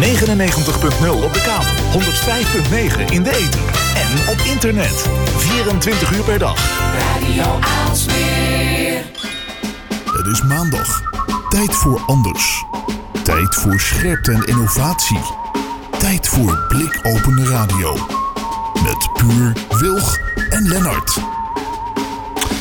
99.0 op de kabel, 105.9 in de ether en op internet. 24 uur per dag. Radio Aalsmeer. Het is maandag. Tijd voor anders. Tijd voor scherpte en innovatie. Tijd voor blikopende radio. Met Puur, Wilg en Lennart.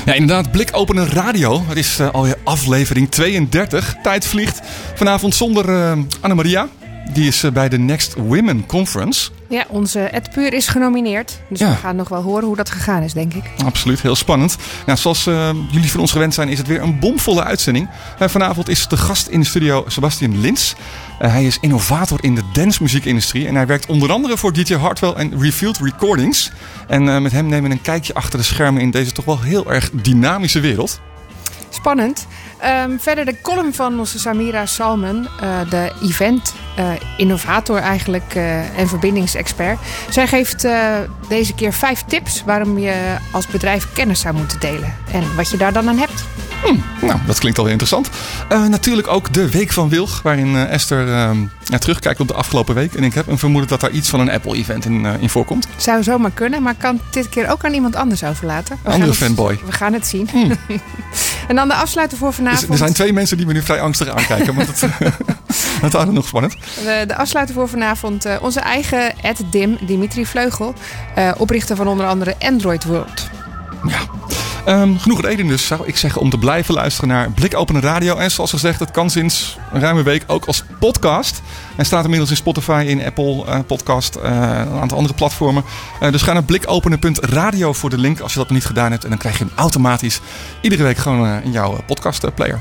Ja, inderdaad, blikopende radio. Het is uh, alweer aflevering 32. Tijd vliegt. Vanavond zonder uh, Annemaria. Die is uh, bij de Next Women Conference. Ja, onze Ed Puur is genomineerd. Dus Ja. we gaan nog wel horen hoe dat gegaan is, denk ik. Absoluut, heel spannend. Nou, zoals uh, jullie van ons gewend zijn, is het weer een bomvolle uitzending. Uh, vanavond is de gast in de studio Sebastian Lins. Uh, hij is innovator in de dancemuziekindustrie. En hij werkt onder andere voor DJ Hartwell en Revealed Recordings. En met hem nemen we een kijkje achter de schermen in deze toch wel heel erg dynamische wereld. Spannend. Um, verder de column van onze Samira Salmen, uh, de event uh, innovator eigenlijk uh, en verbindingsexpert. Zij geeft deze keer vijf tips waarom je als bedrijf kennis zou moeten delen. En wat je daar dan aan hebt. Hmm, nou, dat klinkt alweer interessant. Uh, natuurlijk ook de Week van Wilg, waarin uh, Esther uh, ja, terugkijkt op de afgelopen week. En ik heb een vermoeden dat daar iets van een Apple-event in, eh, in voorkomt. Zou zomaar kunnen, maar kan dit keer ook aan iemand anders overlaten. We andere fanboy. Het, we gaan het zien. Hmm. en dan de afsluiter voor vanavond. Dus, er zijn twee mensen die me nu vrij angstig aankijken, maar dat, dat houdt nog spannend. De, de afsluiter voor vanavond, onze eigen Ed Dim, Dimitri Vleugel, oprichter van onder andere Android World. Ja. Um, genoeg reden dus, zou ik zeggen, om te blijven luisteren naar Blikopende Radio. En zoals gezegd, het kan sinds een ruime week ook als podcast. En staat inmiddels in Spotify, in Apple uh, Podcast, uh, een aantal andere platformen. Uh, dus ga naar blikopenen.radio voor de link als je dat nog niet gedaan hebt. En dan krijg je hem automatisch iedere week gewoon in jouw podcast player.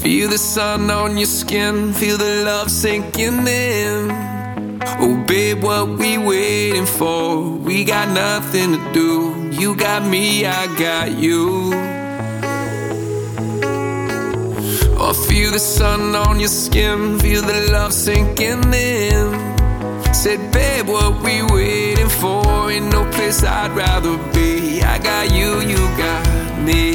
Feel the sun on your skin, feel the love sinking in. Oh, babe, what we waiting for? We got nothing to do. You got me, I got you. Oh, feel the sun on your skin, feel the love sinking in. Said, babe, what we waiting for? Ain't no place I'd rather be. I got you, you got me.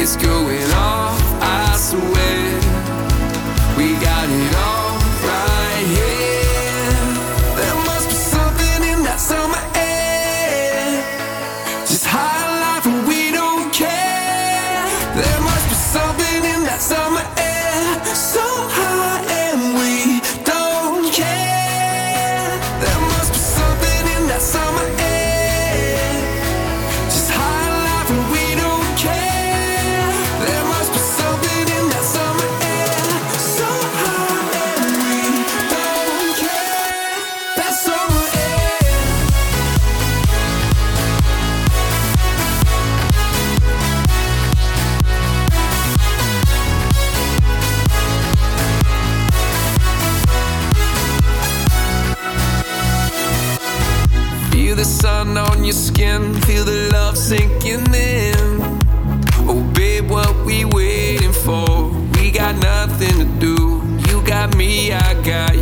It's going off, I swear. We got it all.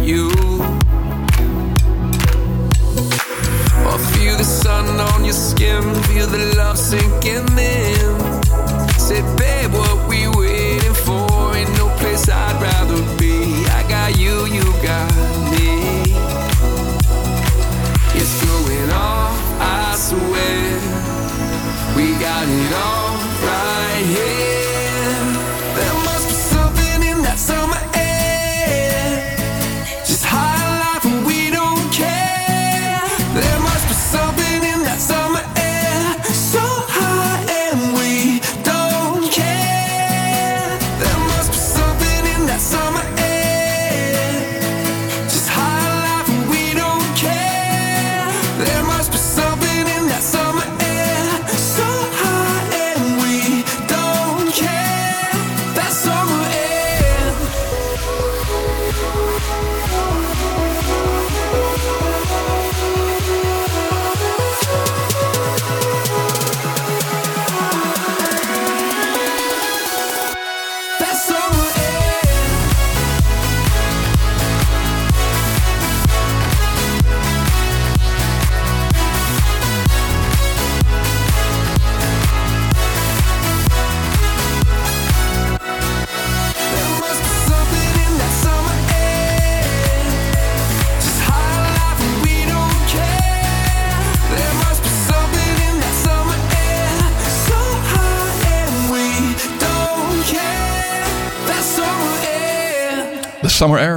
You. Oh, feel the sun on your skin, feel the love sinking in.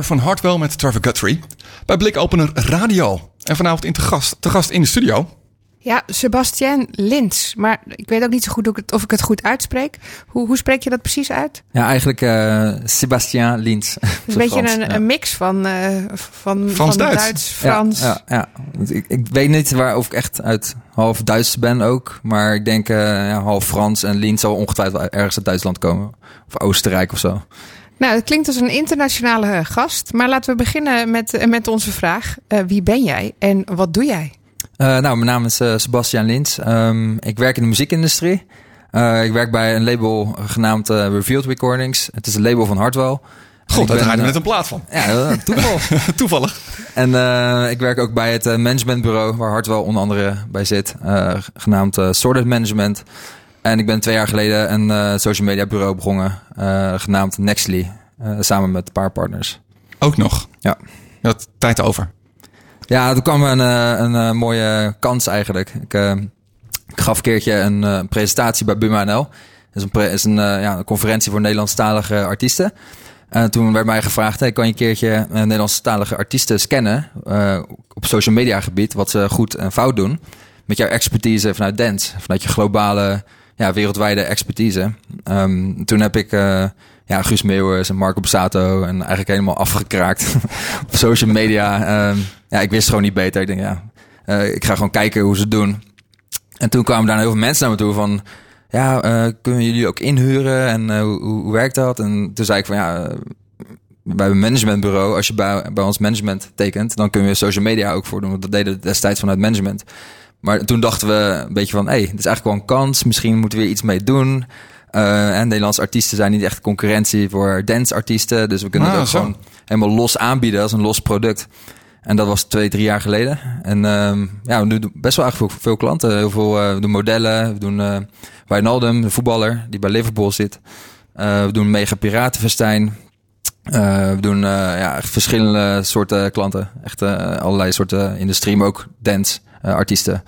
Van Hartwell met Trevor Guthrie. Bij Blikopener Radio. En vanavond in te gast, te gast in de studio. Ja, Sebastien Lins. Maar ik weet ook niet zo goed of ik het, of ik het goed uitspreek. Hoe, hoe spreek je dat precies uit? Ja, eigenlijk eh Sebastien Lins. Een beetje een, een mix van, eh, van, van Duits. Duits, Frans. Ja, ja, Ik, ik weet niet waar of ik echt uit half Duits ben ook. Maar ik denk eh, ja, half Frans en Lins zal ongetwijfeld ergens uit Duitsland komen. Of Oostenrijk of zo. Nou, het klinkt als een internationale eh, gast. Maar laten we beginnen met, eh, met onze vraag. Eh, wie ben jij en wat doe jij? Eh, nou, mijn naam is Sebastian Lins. Ehm, ik werk in de muziekindustrie. Eh, ik werk bij een label genaamd Revealed Recordings. Het is een label van Hartwell. God, daar draaide net een plaat van. Ja, toeval. Toevallig. En eh, ik werk ook bij het managementbureau waar Hartwell onder andere bij zit, eh, genaamd Sorted Management. En ik ben twee jaar geleden een eh, social media bureau begonnen, eh, genaamd Nextly, eh, samen met een paar partners. Ook nog. Ja. Had tijd over. Ja, toen kwam een, een eh, mooie kans eigenlijk. Ik, ik gaf een keertje een presentatie bij Buma NL. Dat is een, is een, ja, een conferentie voor Nederlandstalige artiesten. En toen werd mij gevraagd, hey, kan je een keertje Nederlandstalige artiesten scannen op social media gebied, wat ze goed en fout doen, met jouw expertise vanuit dance, vanuit je globale, ja, wereldwijde expertise. Ehm, toen heb ik eh, ja, Guus Meeuwers en Marco Bassato en eigenlijk helemaal afgekraakt op social media. Ehm, ja, ik wist gewoon niet beter. Ik denk, ja, eh, ik ga gewoon kijken hoe ze het doen. En toen kwamen daar heel veel mensen naar me toe van... Ja, eh, kunnen jullie ook inhuren en hoe, hoe werkt dat? En toen zei ik van ja, bij een managementbureau, als je bij, bij ons management tekent, dan kunnen we social media ook voor doen. Want dat deden we destijds vanuit management. Maar toen dachten we een beetje van, hé, hey, dit is eigenlijk wel een kans. Misschien moeten we er iets mee doen. Eh, en Nederlandse artiesten zijn niet echt concurrentie voor danceartiesten. Dus we kunnen Ah, het ook zo. gewoon helemaal los aanbieden als een los product. En dat was twee, drie jaar geleden. En ehm, ja, we doen best wel eigenlijk veel, veel klanten. Heel veel, eh, we doen modellen. We doen eh Wijnaldum, de voetballer die bij Liverpool zit. We doen Mega Piratenfestijn. We doen ja, verschillende soorten klanten. Echt allerlei soorten industrie, maar ook dance artiesten.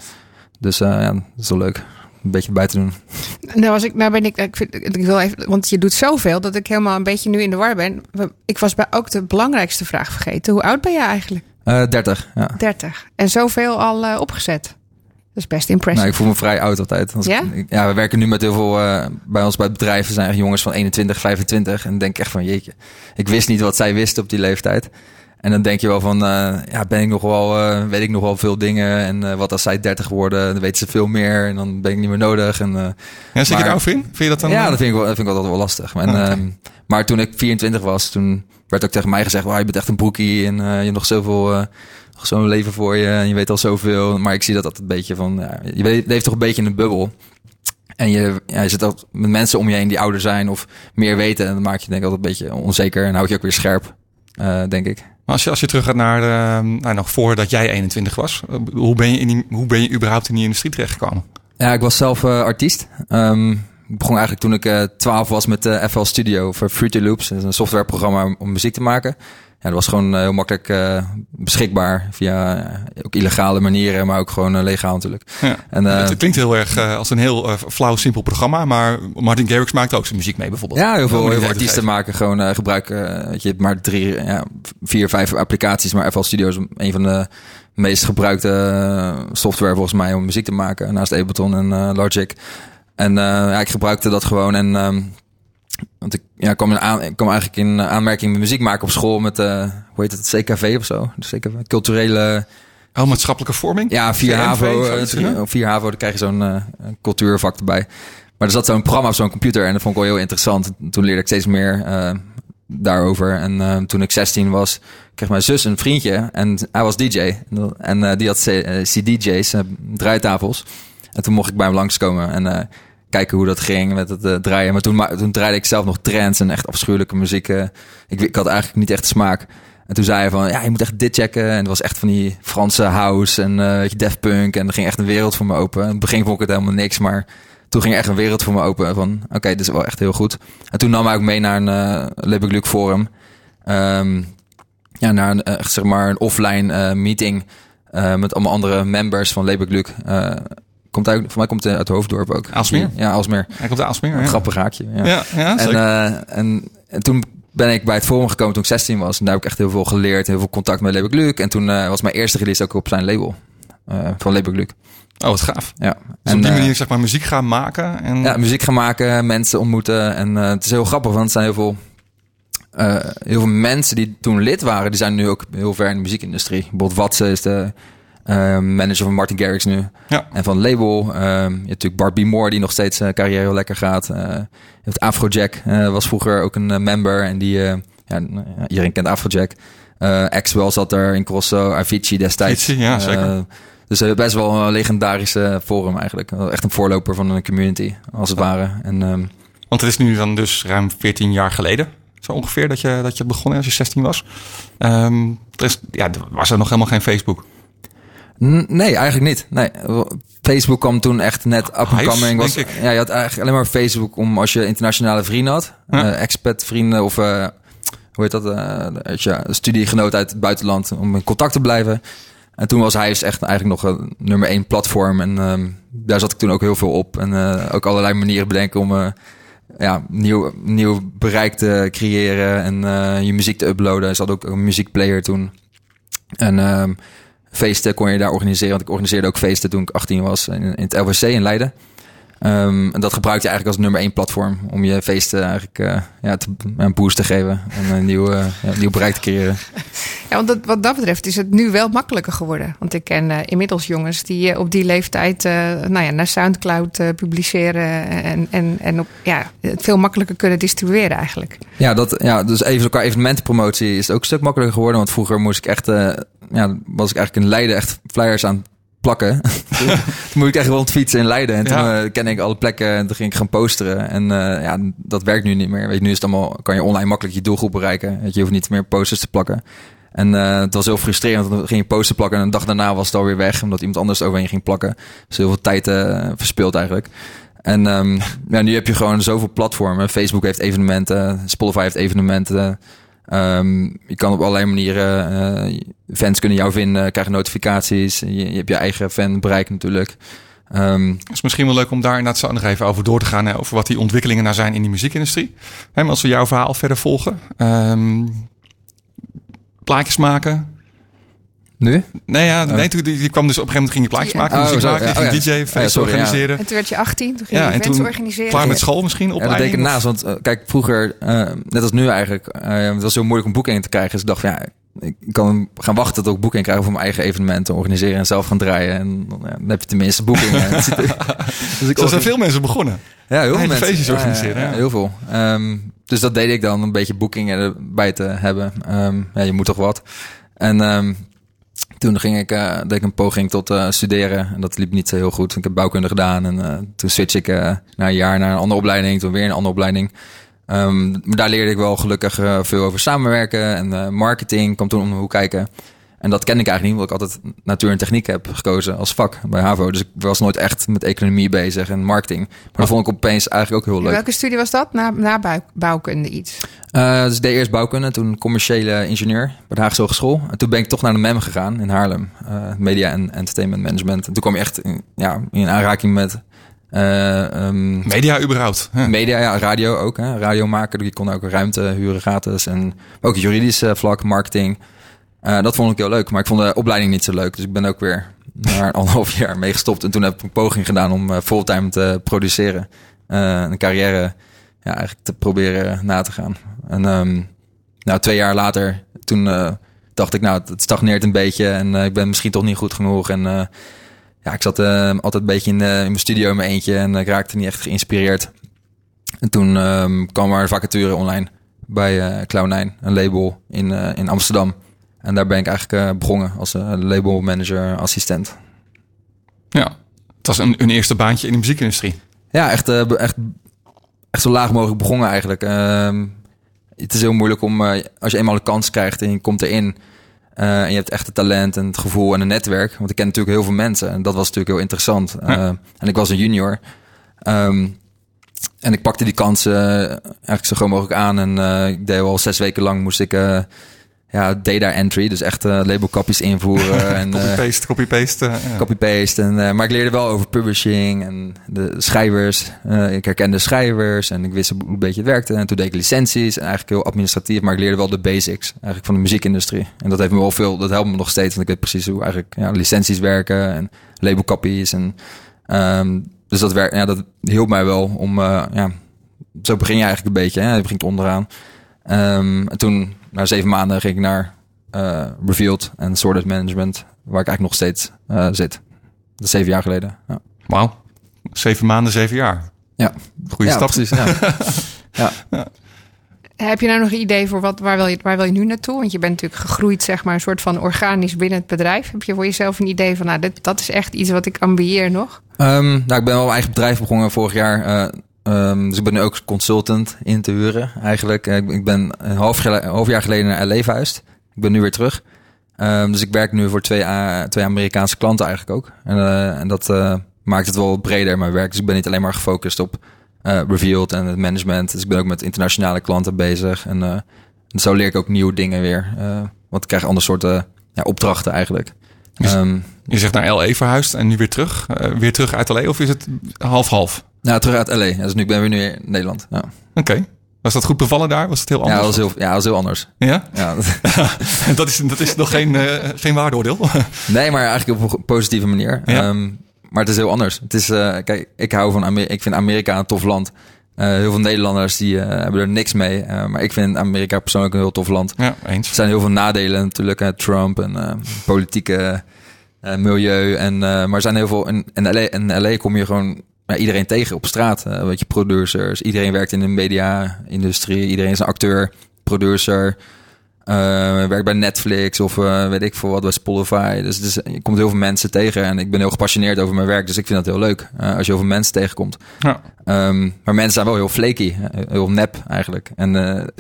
Dus eh, ja, dat is wel leuk. Een beetje bij te doen. Nou, was ik, nou ben ik, ik, vind, ik wil even, want je doet zoveel dat ik helemaal een beetje nu in de war ben. Ik was bij ook de belangrijkste vraag vergeten. Hoe oud ben jij eigenlijk? Eh 30, ja. 30. En zoveel al eh, opgezet. Dat is best impressive. Nou, ik voel me vrij oud altijd. Als Ja? ik- ja, we werken nu met heel veel... eh, bij ons bij het bedrijf er zijn echt jongens van 21, 25. En denk echt van, jeetje. Ik wist niet wat zij wisten op die leeftijd. En dan denk je wel van, eh, ja, ben ik nog wel, eh, weet ik nog wel veel dingen. En eh, wat als zij 30 worden, dan weten ze veel meer. En dan ben ik niet meer nodig. En, Ja, zit je daar in? Vind je dat dan? ja, dat vind, ik wel, dat vind ik altijd wel lastig. En, Oké. ehm, maar toen ik 24 was, toen werd ook tegen mij gezegd... "Wauw, je bent echt een broekie en je hebt nog zoveel... nog zo'n leven voor je en je weet al zoveel. Maar ik zie dat altijd een beetje van... Ja, je leeft toch een beetje in een bubbel. En je, ja, je zit ook met mensen om je heen die ouder zijn of meer weten. En dan maak je denk ik altijd een beetje onzeker en houd je ook weer scherp, denk ik. Maar als je, als je terug gaat naar, eh, nou, nog voordat jij 21 was. eh, hoe, ben je in hoe ben je überhaupt in die industrie terechtgekomen? Ja, ik was zelf eh, artiest. Ehm, ik begon eigenlijk toen ik eh 12 was met de FL Studio voor Fruity Loops. Een softwareprogramma om muziek te maken. Ja, dat was gewoon eh, heel makkelijk eh, beschikbaar via eh, ook illegale manieren, maar ook gewoon legaal natuurlijk. Ja. En, het klinkt heel erg als een heel flauw, simpel programma. Maar Martin Garrix maakt ook zijn muziek mee bijvoorbeeld. Ja, heel veel, heel artiesten geven. maken gewoon gebruiken. weet je, maar drie, ja, vier, vijf applicaties, maar FL Studio is een van de meest gebruikte software volgens mij om muziek te maken. Naast Ableton en Logic. En ja, ik gebruikte dat gewoon en ehm, want ik ja, kwam, in aan, ik kwam eigenlijk in aanmerking met muziek maken op school met, eh hoe heet het, CKV of zo? Dus culturele, Oh, maatschappelijke vorming? ja, vier CNV, HAVO, eh, op vier HAVO, dan krijg je zo'n eh, cultuurvak erbij. Maar er zat zo'n programma op zo'n computer en dat vond ik wel heel interessant. Toen leerde ik steeds meer eh, daarover. En eh, toen ik 16 was, kreeg mijn zus een vriendje en hij was DJ. En eh, die had eh, CDJ's, eh, draaitafels. En toen mocht ik bij hem langskomen en eh, kijken hoe dat ging met het eh, draaien. Maar toen, ma- toen draaide ik zelf nog trance en echt afschuwelijke muziek. eh. ik, ik had eigenlijk niet echt smaak. En toen zei hij van, ja, je moet echt dit checken. En het was echt van die Franse house en Def Punk. En er ging echt een wereld voor me open. In het begin vond ik het helemaal niks, maar toen ging echt een wereld voor me open. Van, oké, dit is wel echt heel goed. En toen nam hij ook mee naar een uh, forum. Ehm, ja, naar een, zeg maar een offline meeting met allemaal andere members van Le Luc. Eh komt uit, voor mij komt hij uit Hoofddorp ook. Aalsmeer? Ja, Aalsmeer. Hij komt uit Aalsmeer, Een grappig haakje. Ja. Ja, En, eh, en, en toen ben ik bij het forum gekomen toen ik 16 was. En daar heb ik echt heel veel geleerd. Heel veel contact met Luc. En toen eh, was mijn eerste release ook op zijn label. eh, van Label Luc. Oh, wat gaaf. Ja. Dus op die manier zeg maar muziek gaan maken. En... ja, muziek gaan maken, mensen ontmoeten. En het is heel grappig, want het zijn heel veel, heel veel mensen die toen lid waren, die zijn nu ook heel ver in de muziekindustrie. Bijvoorbeeld Watse is de eh, manager van Martin Garrix nu. Ja. En van het label. ehm, je hebt natuurlijk Barbie Moore, die nog steeds eh, carrière heel lekker gaat. Eh, je hebt Afrojack, eh, was vroeger ook een eh, member. En die, eh, ja, iedereen kent Afrojack. Eh Axwell zat er in Crosso, Avicii destijds. Avicii, ja, zeker. Eh, dus eh, best wel een legendarische forum eigenlijk. Echt een voorloper van een community, als het ware. En ehm, Want het is nu dan dus ruim 14 jaar geleden. Zo ongeveer dat je, dat je begon als je 16 was. Ehm er is, ja, er was er nog helemaal geen Facebook. Nee, eigenlijk niet. Nee. Facebook kwam toen echt net up and coming. Was. Ja, je had eigenlijk alleen maar Facebook om als je internationale vrienden had. Ja. Eh, expat vrienden of uh, hoe heet dat? Uh, als je studiegenoot uit het buitenland om in contact te blijven. En toen was Hives echt eigenlijk nog een nummer één platform. En um, daar zat ik toen ook heel veel op. En ook allerlei manieren bedenken om ja, nieuw, nieuw bereik te creëren en je muziek te uploaden. Ze hadden ook een muziekplayer toen. En um, feesten kon je daar organiseren. Want ik organiseerde ook feesten toen ik 18 was in, in het LWC in Leiden. Um, en dat gebruikte je eigenlijk als nummer één platform om je feesten eigenlijk uh, ja, te, een boost te geven en een nieuw, uh, ja, nieuw bereik te creëren. Ja, want dat, wat dat betreft is het nu wel makkelijker geworden. Want ik ken uh, inmiddels jongens die op die leeftijd nou ja, naar Soundcloud publiceren en, en, en op, ja, het veel makkelijker kunnen distribueren eigenlijk. Ja, dat, ja, dus even elkaar evenementenpromotie is ook een stuk makkelijker geworden. Want vroeger moest ik echt, ja, was ik eigenlijk in Leiden echt flyers aan plakken. toen moet ik echt rond fietsen in Leiden. En toen ja. uh, ken ik alle plekken en toen ging ik gaan posteren. En uh, ja, dat werkt nu niet meer. Weet je, nu is het allemaal, kan je online makkelijk je doelgroep bereiken. Je, hoeft niet meer posters te plakken. En uh, het was heel frustrerend, want dan ging je poster plakken en een dag daarna was het alweer weg, omdat iemand anders overheen ging plakken. Dus heel veel tijd verspild eigenlijk. En um, ja, nu heb je gewoon zoveel platformen. Facebook heeft evenementen, Spotify heeft evenementen. Um, je kan op allerlei manieren, uh, fans kunnen jou vinden, krijgen notificaties. Je, hebt je eigen fanbereik natuurlijk. Um, het is misschien wel leuk om daar inderdaad zo nog even over door te gaan. Hè, over wat die ontwikkelingen nou zijn in die muziekindustrie. Hè, als we jouw verhaal verder volgen. Um, plaatjes maken. Nu? Nee, ja, nee, toen, die, die kwam dus op een gegeven moment ging je plaatjes maken, oh, muziek zo, maken, ja, ging oh, ja. DJ, feest ja, organiseren. En toen werd je 18, toen ging ja, je en events toen organiseren. Klaar met school misschien, Ja, dat deed ik naast, want uh, kijk, vroeger, uh, net als nu eigenlijk, uh, het was heel moeilijk om boekingen te krijgen. Dus ik dacht van ja, ik kan gaan wachten tot ik boeking krijg voor mijn eigen evenementen organiseren en zelf gaan draaien. En dan, ja, dan heb je tenminste boekingen. dus ik Zo zijn veel mensen begonnen. Ja, heel veel mensen. feestjes organiseren. Ja, ja, heel veel. Um, dus dat deed ik dan, een beetje boekingen erbij te hebben. Um, ja, je moet toch wat. En um, toen ging ik, uh, deed ik een poging tot uh, studeren. En dat liep niet zo heel goed. Ik heb bouwkunde gedaan. En uh, toen switch ik na een jaar naar een andere opleiding. Toen weer een andere opleiding. Maar daar leerde ik wel gelukkig veel over samenwerken. En marketing kwam toen om de hoek kijken. En dat kende ik eigenlijk niet, omdat ik altijd natuur en techniek heb gekozen als vak bij HAVO. Dus ik was nooit echt met economie bezig en marketing. Maar dat vond ik opeens eigenlijk ook heel leuk. Welke studie was dat? Na, na bouw, bouwkunde iets? Uh, dus ik deed eerst bouwkunde, toen commerciële ingenieur bij de Haagse Hogeschool. En toen ben ik toch naar de MEM gegaan in Haarlem. Uh, media en entertainment management. En toen kwam je echt in, ja, in aanraking met... Uh, um, media überhaupt. Huh. Media, ja, radio ook. Hè. Radio maken, je kon ook ruimte huren gratis. En ook juridisch vlak, marketing. Uh, dat vond ik heel leuk, maar ik vond de opleiding niet zo leuk. Dus ik ben ook weer een anderhalf jaar mee gestopt. En toen heb ik een poging gedaan om uh, fulltime te produceren. Uh, een carrière ja, eigenlijk te proberen na te gaan. En um, nou, twee jaar later, toen dacht ik, nou, het stagneert een beetje. En ik ben misschien toch niet goed genoeg. En ja, ik zat altijd een beetje in, in, mijn studio in mijn eentje. En ik raakte niet echt geïnspireerd. En toen um, kwam er een vacature online bij Cloud9, een label in, in Amsterdam. En daar ben ik eigenlijk uh, begonnen als uh, label manager assistent. Ja, het was een, een, eerste baantje in de muziekindustrie. Ja, echt, uh, echt, echt zo laag mogelijk begonnen eigenlijk. Ehm, het is heel moeilijk om, als je eenmaal een kans krijgt en je komt erin... en je hebt echt het talent en het gevoel en een netwerk. Want ik ken natuurlijk heel veel mensen en dat was natuurlijk heel interessant. Ja. en ik was een junior. Um, en ik pakte die kansen eigenlijk zo gewoon mogelijk aan. En ik deed al zes weken lang moest ik ja, data entry. Dus echt labelkapjes invoeren. en, eh, Copy-paste, copy-paste. ja. copy-paste. En, eh, maar ik leerde wel over publishing en de schrijvers. Ik herkende schrijvers en ik wist hoe een beetje het werkte. En toen deed ik licenties en eigenlijk heel administratief. Maar ik leerde wel de basics eigenlijk van de muziekindustrie. En dat heeft me wel veel, dat helpt me nog steeds. Want ik weet precies hoe eigenlijk ja, licenties werken en labelcopies. En, ehm, dus dat, werkt, ja, dat hielp mij wel om, ja, zo begin je eigenlijk een beetje. Hè? Je begint onderaan. Ehm, en toen, na zeven maanden, ging ik naar eh, Revealed en Sorted Management, waar ik eigenlijk nog steeds eh, zit. Dat is zeven jaar geleden. Ja, Wauw. Zeven maanden, zeven jaar. ja. Goeie ja stap. precies. Ja. ja. Heb je nou nog een idee voor wat, waar, wil je, waar wil je nu naartoe? Want je bent natuurlijk gegroeid, zeg maar, een soort van organisch binnen het bedrijf. Heb je voor jezelf een idee van, nou, dit, dat is echt iets wat ik ambieer nog? Ehm, nou, ik ben wel een eigen bedrijf begonnen vorig jaar. eh, ehm, dus ik ben nu ook consultant in te huren eigenlijk. Eh, Ik, ik ben een half, gele- half jaar geleden naar LA verhuisd. Ik ben nu weer terug. Ehm, dus ik werk nu voor twee, twee Amerikaanse klanten eigenlijk ook. En, eh, en dat eh, maakt het wel breder mijn werk. Dus ik ben niet alleen maar gefocust op Revealed en het management. Dus ik ben ook met internationale klanten bezig. En eh, zo leer ik ook nieuwe dingen weer. want ik krijg andere soorten ja, opdrachten eigenlijk. Dus- Ehm, Je zegt naar LA verhuisd en nu weer terug. Weer terug uit LA of is het half-half? Nou, terug uit LA. Dus nu ik ben weer nu in Nederland. Ja. Oké. Was dat goed bevallen daar? Was het heel Ja, anders? dat was heel, ja, dat was heel anders. Ja? Ja, dat, is, dat is nog geen, eh, geen waardeoordeel. nee, maar eigenlijk op een positieve manier. Ja. Ehm, maar het is heel anders. Het is, eh, kijk, ik hou van Amerika. Ik vind Amerika een tof land. Eh, heel veel Nederlanders die hebben er niks mee. Maar ik vind Amerika persoonlijk een heel tof land. ja, eens. Er zijn heel veel nadelen natuurlijk. Hè, Trump en politieke milieu. En, maar er zijn heel veel... In, in, LA, in LA kom je gewoon ja, iedereen tegen op straat. eh weet je, producers. Iedereen werkt in de media-industrie. Iedereen is een acteur, producer. eh, werkt bij Netflix of eh, weet ik veel wat bij Spotify. Dus, dus je komt heel veel mensen tegen. En ik ben heel gepassioneerd over mijn werk. Dus ik vind dat heel leuk. als je heel veel mensen tegenkomt. Ja. Ehm, maar mensen zijn wel heel flaky, heel nep eigenlijk. En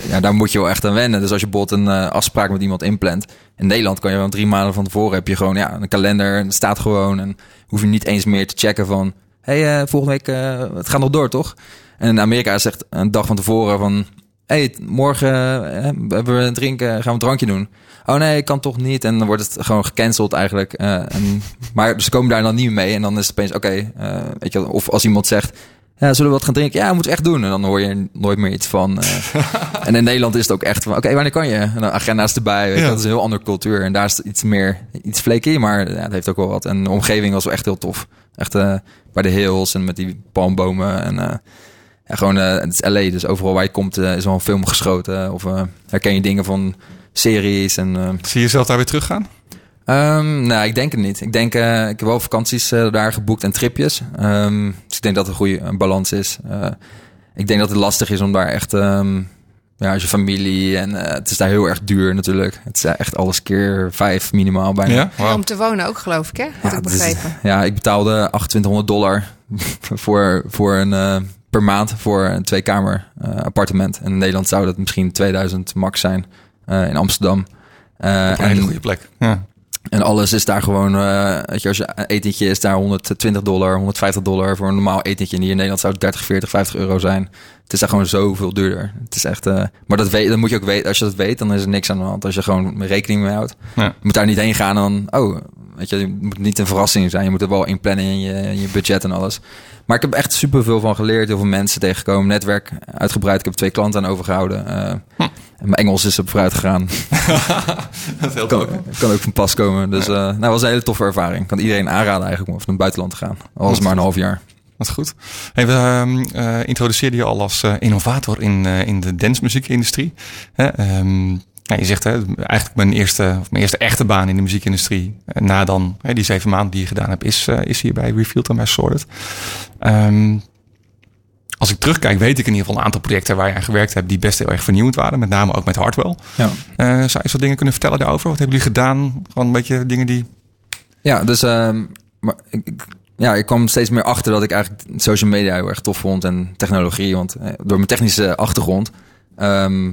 ja, daar moet je wel echt aan wennen. Dus als je bijvoorbeeld een afspraak met iemand inplant. In Nederland kan je gewoon drie maanden van tevoren heb je gewoon ja, een kalender. En het staat gewoon. En hoef je niet eens meer te checken van... hey, eh, volgende week, eh, het gaat nog door, toch? En in Amerika echt een dag van tevoren van... hey, morgen eh, hebben we een drinken, gaan we een drankje doen. Oh nee, ik kan toch niet. En dan wordt het gewoon gecanceld eigenlijk. En, maar ze komen daar dan niet mee. En dan is het opeens, oké, weet je Of als iemand zegt... Ja, zullen we wat gaan drinken? Ja, moeten we echt doen. En dan hoor je nooit meer iets van. en in Nederland is het ook echt van, oké, wanneer kan je? En dan agenda's erbij. Weet Ja. Dat is een heel andere cultuur. En daar is het iets meer, iets flaky, maar ja, het heeft ook wel wat. En de omgeving was wel echt heel tof. Echt eh, bij de hills en met die palmbomen. En eh, ja, gewoon, eh, het is LA, dus overal waar je komt is wel een film geschoten. Of herken je dingen van series en... Zie je jezelf daar weer teruggaan? Ehm, nou, ik denk het niet. Ik denk, ik heb wel vakanties daar geboekt en tripjes. Ehm, dus ik denk dat het een goede balans is. Ik denk dat het lastig is om daar echt, ehm, ja, als je familie en eh, het is daar heel erg duur natuurlijk. Het is echt alles keer vijf minimaal bijna. Ja? Om te wonen ook, geloof ik, hè? Had ik het is- begrepen. ja, ik betaalde 2800 dollar voor, voor een, eh, per maand voor een tweekamer eh, appartement. En in Nederland zou dat misschien 2000 max zijn eh, in Amsterdam. Eh, een hele goede plek. Ja. en alles is daar gewoon, eh weet je, als je een etentje is daar 120 dollar, 150 dollar voor een normaal etentje. En hier in Nederland zou het 30, 40, 50 euro zijn. Het is daar gewoon zoveel duurder. Het is echt, eh, maar dat weet, dan moet je ook weten. Als je dat weet, dan is er niks aan de hand. Als je gewoon rekening mee houdt. Ja. Je moet daar niet heen gaan en dan, oh, weet je, het moet niet een verrassing zijn. Je moet er wel inplannen in je, in je budget en alles. Maar ik heb echt superveel van geleerd. Heel veel mensen tegengekomen. Netwerk uitgebreid. Ik heb twee klanten aan overgehouden. Eh, en mijn Engels is op vooruit gegaan. Dat helpt kan, ook. kan ook van pas komen. Dus eh nou, was een hele toffe ervaring. Kan iedereen aanraden eigenlijk om naar het buitenland te gaan. Al was maar een half jaar. Is goed. Hey, we ehm, eh, introduceerden je al als eh, innovator in, eh, in de dancemuziekindustrie. Hè, ehm, ja, je zegt hè, eigenlijk mijn eerste, of mijn eerste echte baan in de muziekindustrie. na dan hè, die zeven maanden die je gedaan hebt, is, is hier bij Refield en bij Sorted. Ehm, als ik terugkijk, weet ik in ieder geval een aantal projecten waar je aan gewerkt hebt die best heel erg vernieuwend waren. Met name ook met Hardwell. Ja. Zou je eens wat dingen kunnen vertellen daarover? Wat hebben jullie gedaan? Gewoon een beetje dingen die. Ja, dus ehm, maar ik, ik- ja, ik kwam steeds meer achter dat ik eigenlijk social media heel erg tof vond en technologie. Want eh, door mijn technische achtergrond ehm,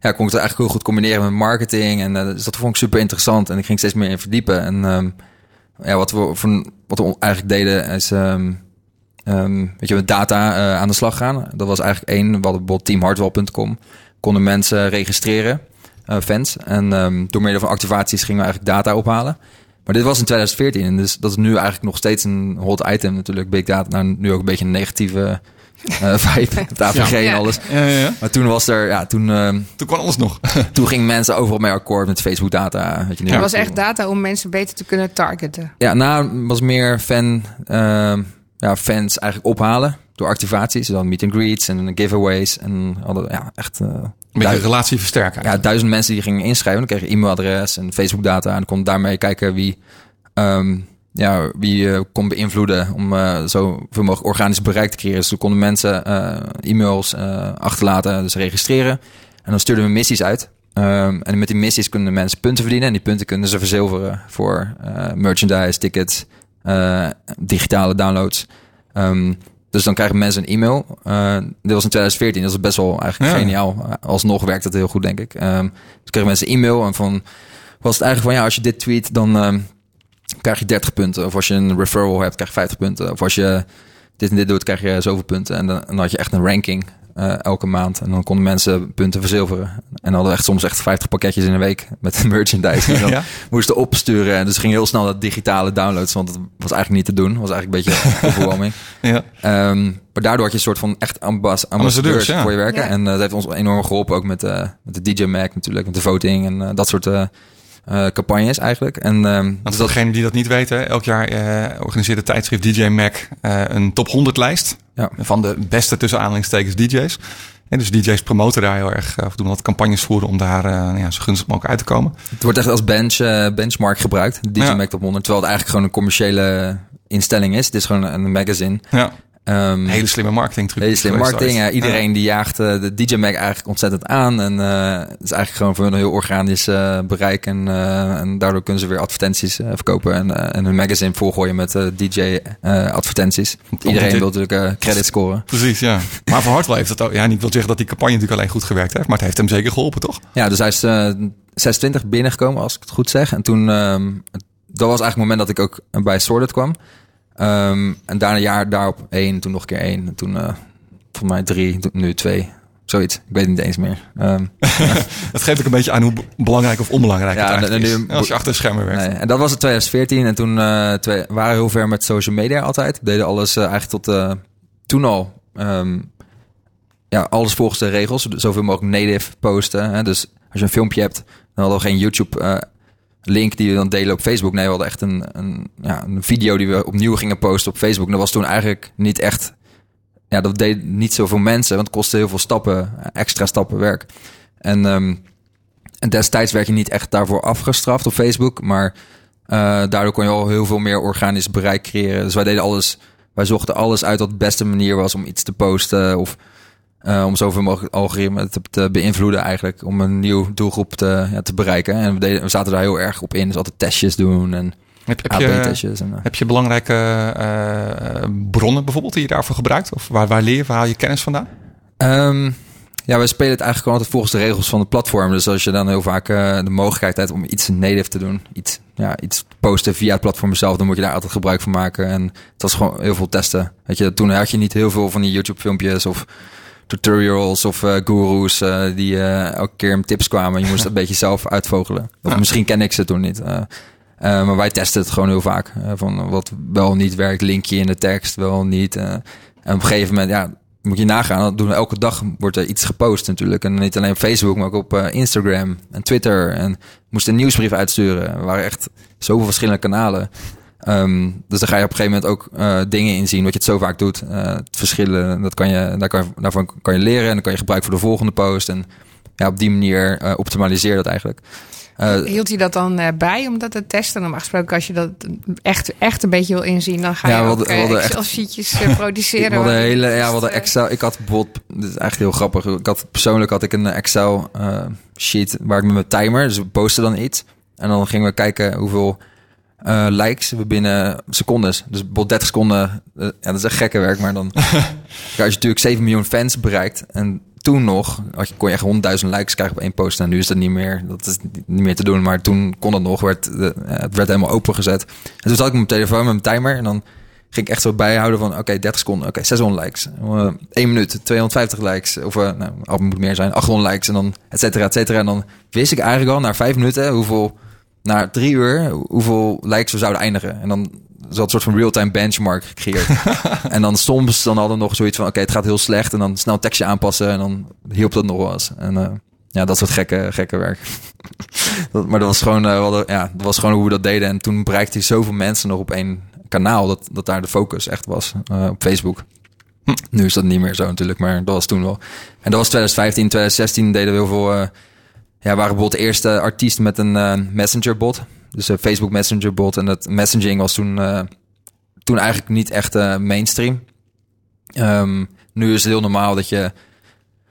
ja, kon ik het eigenlijk heel goed combineren met marketing. En eh, dus dat vond ik super interessant. En ik ging steeds meer in verdiepen. En ehm, ja, wat we, wat we eigenlijk deden is ehm, weet je, met data eh, aan de slag gaan. Dat was eigenlijk één. We hadden bijvoorbeeld teamhardwell.com. Konden mensen registreren. fans. En door middel van activaties gingen we eigenlijk data ophalen. Maar dit was in 2014 en dus dat is nu eigenlijk nog steeds een hot item natuurlijk. Big data, nou nu ook een beetje een negatieve eh vibe. Het AVG en alles. Ja, ja, ja. Maar toen was er, ja, toen, ehm, Toen kwam alles nog. toen gingen mensen overal mee akkoord met Facebook data. Weet je, nu Het was echt data om mensen beter te kunnen targeten. Ja, nou was meer fan, ehm, ja, fans eigenlijk ophalen door activaties. Dus dan meet and greets en giveaways. En hadden ja, echt beetje duizend, relatie versterken. ja, duizend mensen die gingen inschrijven. Dan kregen e-mailadres en Facebook data. En dan kon daarmee kijken wie, ehm, ja, wie eh, kon beïnvloeden om eh zoveel mogelijk organisch bereik te creëren. Dus toen konden mensen eh, e-mails achterlaten, dus registreren. En dan stuurden we missies uit. Ehm, en met die missies kunnen mensen punten verdienen. En die punten kunnen ze verzilveren voor merchandise, tickets, digitale downloads. Ehm, dus dan krijgen mensen een e-mail. Eh, dit was in 2014, dat is best wel eigenlijk Ja. geniaal. Eh, Alsnog werkt het heel goed, denk ik. Ehm dus kregen mensen een e-mail en van was het eigenlijk van ja, als je dit tweet, dan ehm, krijg je 30 punten. Of als je een referral hebt, krijg je 50 punten. Of als je dit en dit doet, krijg je zoveel punten. En dan, dan had je echt een ranking eh, elke maand. En dan konden mensen punten verzilveren. En dan hadden we echt soms echt 50 pakketjes in een week met merchandise. En dan Ja. moesten opsturen. En dus ging heel snel dat digitale downloads, want het was eigenlijk niet te doen. Was eigenlijk een beetje overwhelming. Ja. Ehm, maar daardoor had je een soort van echt ambas ambassadeurs ja. voor je werken. Ja. En eh, dat heeft ons enorm geholpen, ook met, eh, met de DJ Mac natuurlijk, met de voting en dat soort eh, eh, campagnes eigenlijk. En ehm, Want dus dat, degenen die dat niet weten, elk jaar eh, organiseert het tijdschrift DJ Mac eh, een top 100 lijst Ja. van de beste tussen aanhalingstekens DJ's. En dus DJ's promoten daar heel erg, of doen wat campagnes voeren om daar ja, zo gunstig mogelijk uit te komen. het wordt echt als bench, benchmark gebruikt, DJ Ja. Mac Top 100. Terwijl het eigenlijk gewoon een commerciële instelling is. Het is gewoon een magazine. Ja, Ehm, hele slimme marketing truc. Hele slim marketing. Ja, iedereen die jaagt eh, de DJ Mac eigenlijk ontzettend aan. En eh, het is eigenlijk gewoon voor hun een heel organisch eh, bereik. En, en daardoor kunnen ze weer advertenties verkopen. En, en hun magazine volgooien met DJ advertenties. Iedereen dit- wil natuurlijk credit scoren. Precies, ja. Maar voor Hartwell heeft het ook, ja, niet wil zeggen dat die campagne natuurlijk alleen goed gewerkt heeft, maar het heeft hem zeker geholpen, toch? Ja, dus hij is eh 26 binnengekomen, als ik het goed zeg. En toen, ehm, dat was eigenlijk het moment dat ik ook bij Sorted kwam. Ehm, en daarna een jaar daarop één, toen nog een keer één. En toen, voor mij drie, nu twee. Zoiets. Ik weet het niet eens meer. Ehm, Dat geeft ook een beetje aan hoe belangrijk of onbelangrijk Ja, het eigenlijk nu- is. Als je achter de schermen werkt. Nee, en dat was het 2014. En toen eh twee, waren we heel ver met social media altijd. We deden alles eh, eigenlijk tot toen al. ehm, ja, alles volgens de regels. Zoveel mogelijk native posten. Hè? Dus als je een filmpje hebt, dan hadden we geen YouTube link die we dan delen op Facebook. Nee, we hadden echt een, een, ja, een video die we opnieuw gingen posten op Facebook. En dat was toen eigenlijk niet echt... Ja, dat deed niet zoveel mensen, want het kostte heel veel stappen, extra stappen werk. En, ehm, en destijds werd je niet echt daarvoor afgestraft op Facebook, maar eh, daardoor kon je al heel veel meer organisch bereik creëren. Dus wij deden alles, wij zochten alles uit wat de beste manier was om iets te posten of eh, om zoveel mogelijk algoritme te, te beïnvloeden eigenlijk, om een nieuw doelgroep te, ja, te bereiken. En we, deden, we zaten daar heel erg op in, dus altijd testjes doen en Heb, heb, je. En, eh, heb je belangrijke eh, bronnen bijvoorbeeld die je daarvoor gebruikt? Of waar, waar leer je, waar haal je kennis vandaan? Ehm, ja, wij spelen het eigenlijk gewoon altijd volgens de regels van het platform. Dus als je dan heel vaak de mogelijkheid hebt om iets native te doen, iets, ja, iets te posten via het platform zelf, dan moet je daar altijd gebruik van maken. En het was gewoon heel veel testen. Weet je, toen had je niet heel veel van die YouTube-filmpjes of tutorials of eh gurus eh, die eh, elke keer met tips kwamen. Je moest een beetje zelf uitvogelen. Of Ja. misschien ken ik ze toen niet. Maar wij testen het gewoon heel vaak. van wat wel niet werkt, linkje in de tekst, wel niet. en op een gegeven moment, ja, moet je nagaan. Dat doen we elke dag wordt er iets gepost natuurlijk. En niet alleen op Facebook, maar ook op Instagram en Twitter. En we moesten een nieuwsbrief uitsturen. Er waren echt zoveel verschillende kanalen. Ehm, dus dan ga je op een gegeven moment ook eh, dingen inzien, wat je het zo vaak doet. Eh, het verschillen, dat kan je, daar kan je, daarvan kan je leren en dan kan je gebruiken voor de volgende post. En ja, op die manier eh, optimaliseer dat eigenlijk. Hield je dat dan bij om dat te testen? Normaal gesproken, als je dat echt, echt een beetje wil inzien, dan ga je Ja, we ook hadden- Excel-sheetjes eh, produceren. Hele, je ja, we hadden Excel. Ik had bijvoorbeeld, dit is echt heel grappig. Ik had persoonlijk had ik een Excel sheet waar ik met mijn timer, dus we posten dan iets. En dan gingen we kijken hoeveel eh, likes we binnen secondes. Dus bijvoorbeeld 30 seconden. eh, ja, dat is echt gekke werk, maar dan. Als je natuurlijk 7 miljoen fans bereikt en toen nog had je, kon je echt 100.000 likes krijgen op één post. En nu is dat niet meer. Dat is niet meer te doen. Maar toen kon het nog. Werd, de, het werd helemaal opengezet. En toen zat ik met mijn telefoon met mijn timer. En dan ging ik echt zo bijhouden van... oké, 30 seconden, oké, 600 likes. Eh 1 minuut, 250 likes. Of uh, nou, het moet meer zijn, 800 likes. En dan et cetera, et cetera. En dan wist ik eigenlijk al na 5 minuten hoeveel... Na drie uur, hoeveel likes we zouden eindigen. En dan zat een soort van real-time benchmark gecreëerd. en dan soms dan hadden we nog zoiets van... oké, het gaat heel slecht. En dan snel tekstje aanpassen. En dan hielp dat nog wel eens. En uh, ja, dat soort gekke, gekke werk. dat, maar dat was, gewoon, uh, hadden, ja, dat was gewoon hoe we dat deden. En toen bereikte hij zoveel mensen nog op één kanaal... dat, dat daar de focus echt was uh, op Facebook. Hm. Nu is dat niet meer zo natuurlijk, maar dat was toen wel. En dat was 2015, 2016 deden we heel veel... Ja, waren bijvoorbeeld de eerste artiesten met een uh, messenger bot. Dus een Facebook messenger bot. En dat messaging was toen, uh, toen eigenlijk niet echt mainstream. Um, nu is het heel normaal dat je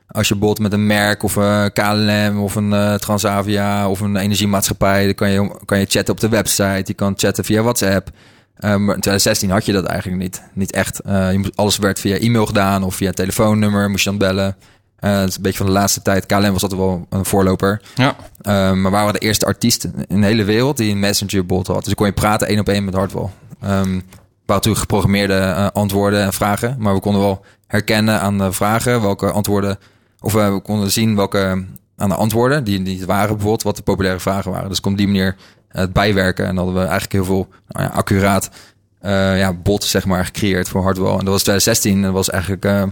als je bot met een merk of een KLM of een Transavia of een energiemaatschappij, dan kan je, kan je chatten op de website. Je kan chatten via WhatsApp. Um, maar in 2016 had je dat eigenlijk niet. Niet echt. Je moest, alles werd via e-mail gedaan of via telefoonnummer moest je dan bellen. Uh, het is een beetje van de laatste tijd. KLM was altijd wel een voorloper. Ja. Um, maar waren de eerste artiesten in de hele wereld die een messenger bot had. Dus dan kon je praten één op één met Hardwell. Um, waren natuurlijk geprogrammeerde uh, antwoorden en vragen. Maar we konden wel herkennen aan de vragen welke antwoorden... Of uh, we konden zien welke aan de antwoorden die, die waren bijvoorbeeld... wat de populaire vragen waren. Dus kon op die manier het bijwerken. En dan hadden we eigenlijk heel veel nou ja, accuraat uh, ja, bot zeg maar, gecreëerd voor Hardwell. En dat was 2016. En dat was eigenlijk uh,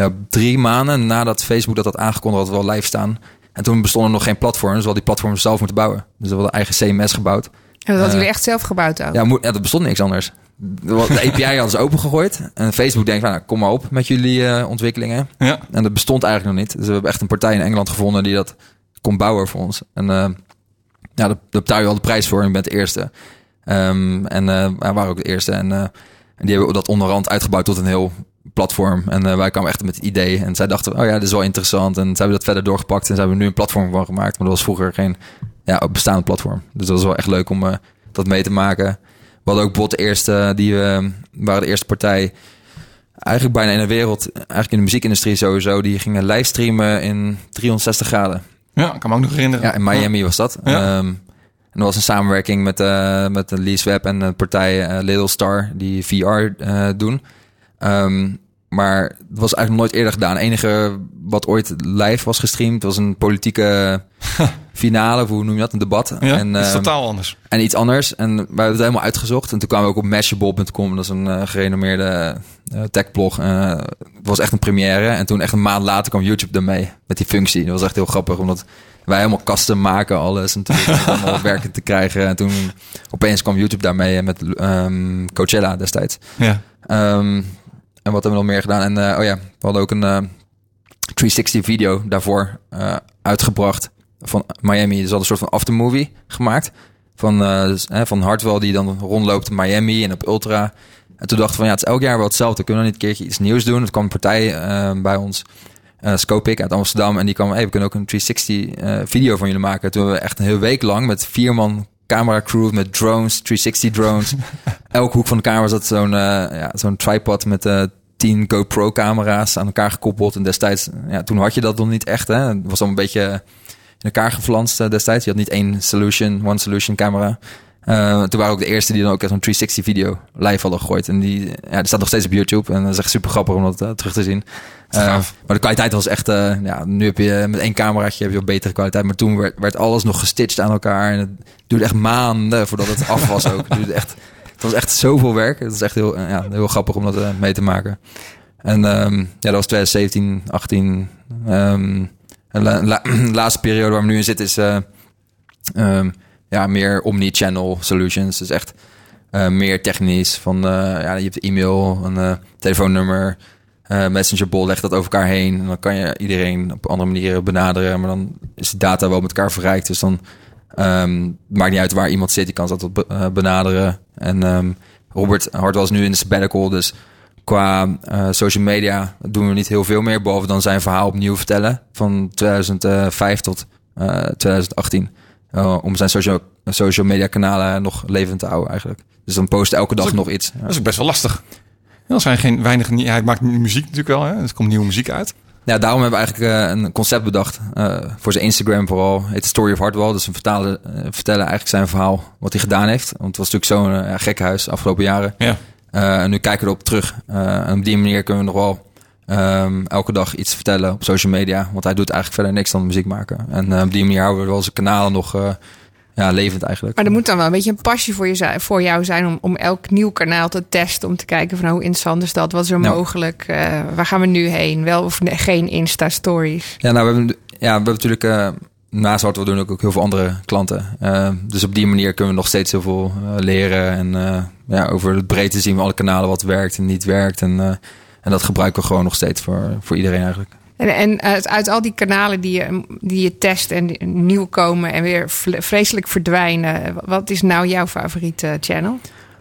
ja, drie maanden nadat Facebook dat had aangekondigd... had wel live staan. En toen bestonden nog geen platforms. Dus we hadden die platforms zelf moeten bouwen. Dus we hadden eigen CMS gebouwd. En dat hadden uh, jullie echt zelf gebouwd ook? Ja, moet, ja, dat bestond niks anders. De API hadden ze opengegooid. En Facebook denkt van, nou, kom maar op met jullie uh, ontwikkelingen. Ja. En dat bestond eigenlijk nog niet. Dus we hebben echt een partij in Engeland gevonden die dat kon bouwen voor ons. En uh, ja, daar betaal je wel de prijs voor en je bent de eerste. Um, en uh, wij waren ook de eerste. En, uh, en die hebben dat onderhand uitgebouwd tot een heel platform. En uh, wij kwamen echt met het idee. En zij dachten, oh ja, dit is wel interessant. En zij hebben dat verder doorgepakt. En zij hebben nu een platform van gemaakt. Maar dat was vroeger geen ja, bestaande platform. Dus dat was wel echt leuk om uh, dat mee te maken. We hadden ook bot de eerste, die uh, waren de eerste partij. Eigenlijk bijna in de wereld, eigenlijk in de muziekindustrie sowieso. Die gingen livestreamen in 360 graden. Ja, ik kan me ook nog herinneren. Ja, in Miami ja. was dat. Ja. Um, en dat was een samenwerking met, uh, met de Lease Web en de partij uh, Little Star die VR uh, doen. Um, maar het was eigenlijk nooit eerder gedaan. Het enige wat ooit live was gestreamd was een politieke finale, hoe noem je dat? Een debat. Ja, en, is totaal anders. En iets anders. En we hebben het helemaal uitgezocht. En toen kwamen we ook op Mashable.com. Dat is een uh, gerenommeerde uh, techblog. Uh, het was echt een première. En toen echt een maand later kwam YouTube ermee met die functie. Dat was echt heel grappig, omdat wij helemaal custom maken alles. En toen allemaal werken te krijgen. En toen opeens kwam YouTube daarmee met um, Coachella destijds. Ja. Um, en wat hebben we nog meer gedaan? En uh, oh ja, we hadden ook een uh, 360 video daarvoor uh, uitgebracht van Miami. Dus hadden een soort van aftermovie gemaakt van, dus, van Hartwell die dan rondloopt in Miami en op Ultra. En toen dachten we van ja, het is elk jaar wel hetzelfde. Kunnen we niet een keertje iets nieuws doen? Er kwam een partij bij ons, uh, Scopic uit Amsterdam. En die kwam, hey, we kunnen ook een 360 uh, video van jullie maken. Toen hebben we echt een hele week lang met vier man camera crew met drones, 360 drones. Elke hoek van de kamer zat zo'n uh, ja, zo'n tripod met uh, 10 GoPro camera's aan elkaar gekoppeld. En destijds, ja, toen had je dat nog niet echt. Hè? Het was al een beetje in elkaar geflanst uh, destijds. Je had niet één solution, one solution camera. Uh, toen waren ook de eerste die dan ook echt een 360 video live hadden gegooid. En die, ja, die staat nog steeds op YouTube. En dat is echt super grappig om dat uh, terug te zien. Uh, maar de kwaliteit was echt, ja, nu heb je met één cameraatje heb je betere kwaliteit. Maar toen werd, werd alles nog gestitcht aan elkaar. En het duurde echt maanden voordat het af was ook. Het, duurde echt, het was echt zoveel werk. Het is echt heel, ja, heel grappig om dat mee te maken. En um, ja, dat was 2017, 18. Um, en la, la, de laatste periode waar we nu in zitten is um, ja, meer omni-channel solutions. Dus echt uh, meer technisch. Van, uh, ja, je hebt e-mail, een uh, telefoonnummer, messenger bol, leg dat over elkaar heen. En dan kan je iedereen op andere manieren benaderen. Maar dan is de data wel met elkaar verrijkt. Dus dan um, maakt niet uit waar iemand zit. Je kan op, uh, benaderen. En um, Robert Hart was nu in de sabbatical, dus qua social media doen we niet heel veel meer. Behalve dan zijn verhaal opnieuw vertellen. Van 2005 tot uh, 2018. Uh, om zijn social, social media kanalen nog levend te houden eigenlijk. Dus dan post elke dag ook, nog iets. Dat is ook best wel lastig. Er zijn geen weinig... Ja, hij maakt muziek natuurlijk wel. Hè? Er komt nieuwe muziek uit. Ja, daarom hebben we eigenlijk uh, een concept bedacht. Uh, voor zijn Instagram vooral. Het Story of Hardwell. Dus we vertalen, vertellen eigenlijk zijn verhaal. Wat hij gedaan heeft. Want het was natuurlijk zo'n gekkenhuis de afgelopen jaren. Ja. Eh, en nu kijken we erop terug. Eh, en op die manier kunnen we nog wel ehm, elke dag iets vertellen op social media. Want hij doet eigenlijk verder niks dan muziek maken. En eh, op die manier houden we wel zijn kanalen nog eh, ja, levend eigenlijk. Maar er moet dan wel een beetje een passie voor, je, voor jou zijn om, om elk nieuw kanaal te testen. Om te kijken van hoe interessant is dat? Wat is er Nou. mogelijk? Eh, waar gaan we nu heen? Wel of nee, geen Insta-stories? Ja, nou, we hebben, ja, we hebben natuurlijk naast wat we doen ook, ook heel veel andere klanten. Eh, dus op die manier kunnen we nog steeds heel veel leren. En ja, over het breedte zien we alle kanalen wat werkt en niet werkt. En, en dat gebruiken we gewoon nog steeds voor, voor iedereen eigenlijk. En, en uit, uit al die kanalen die je, die je test en nieuw komen en weer vreselijk verdwijnen. Wat is nou jouw favoriete channel?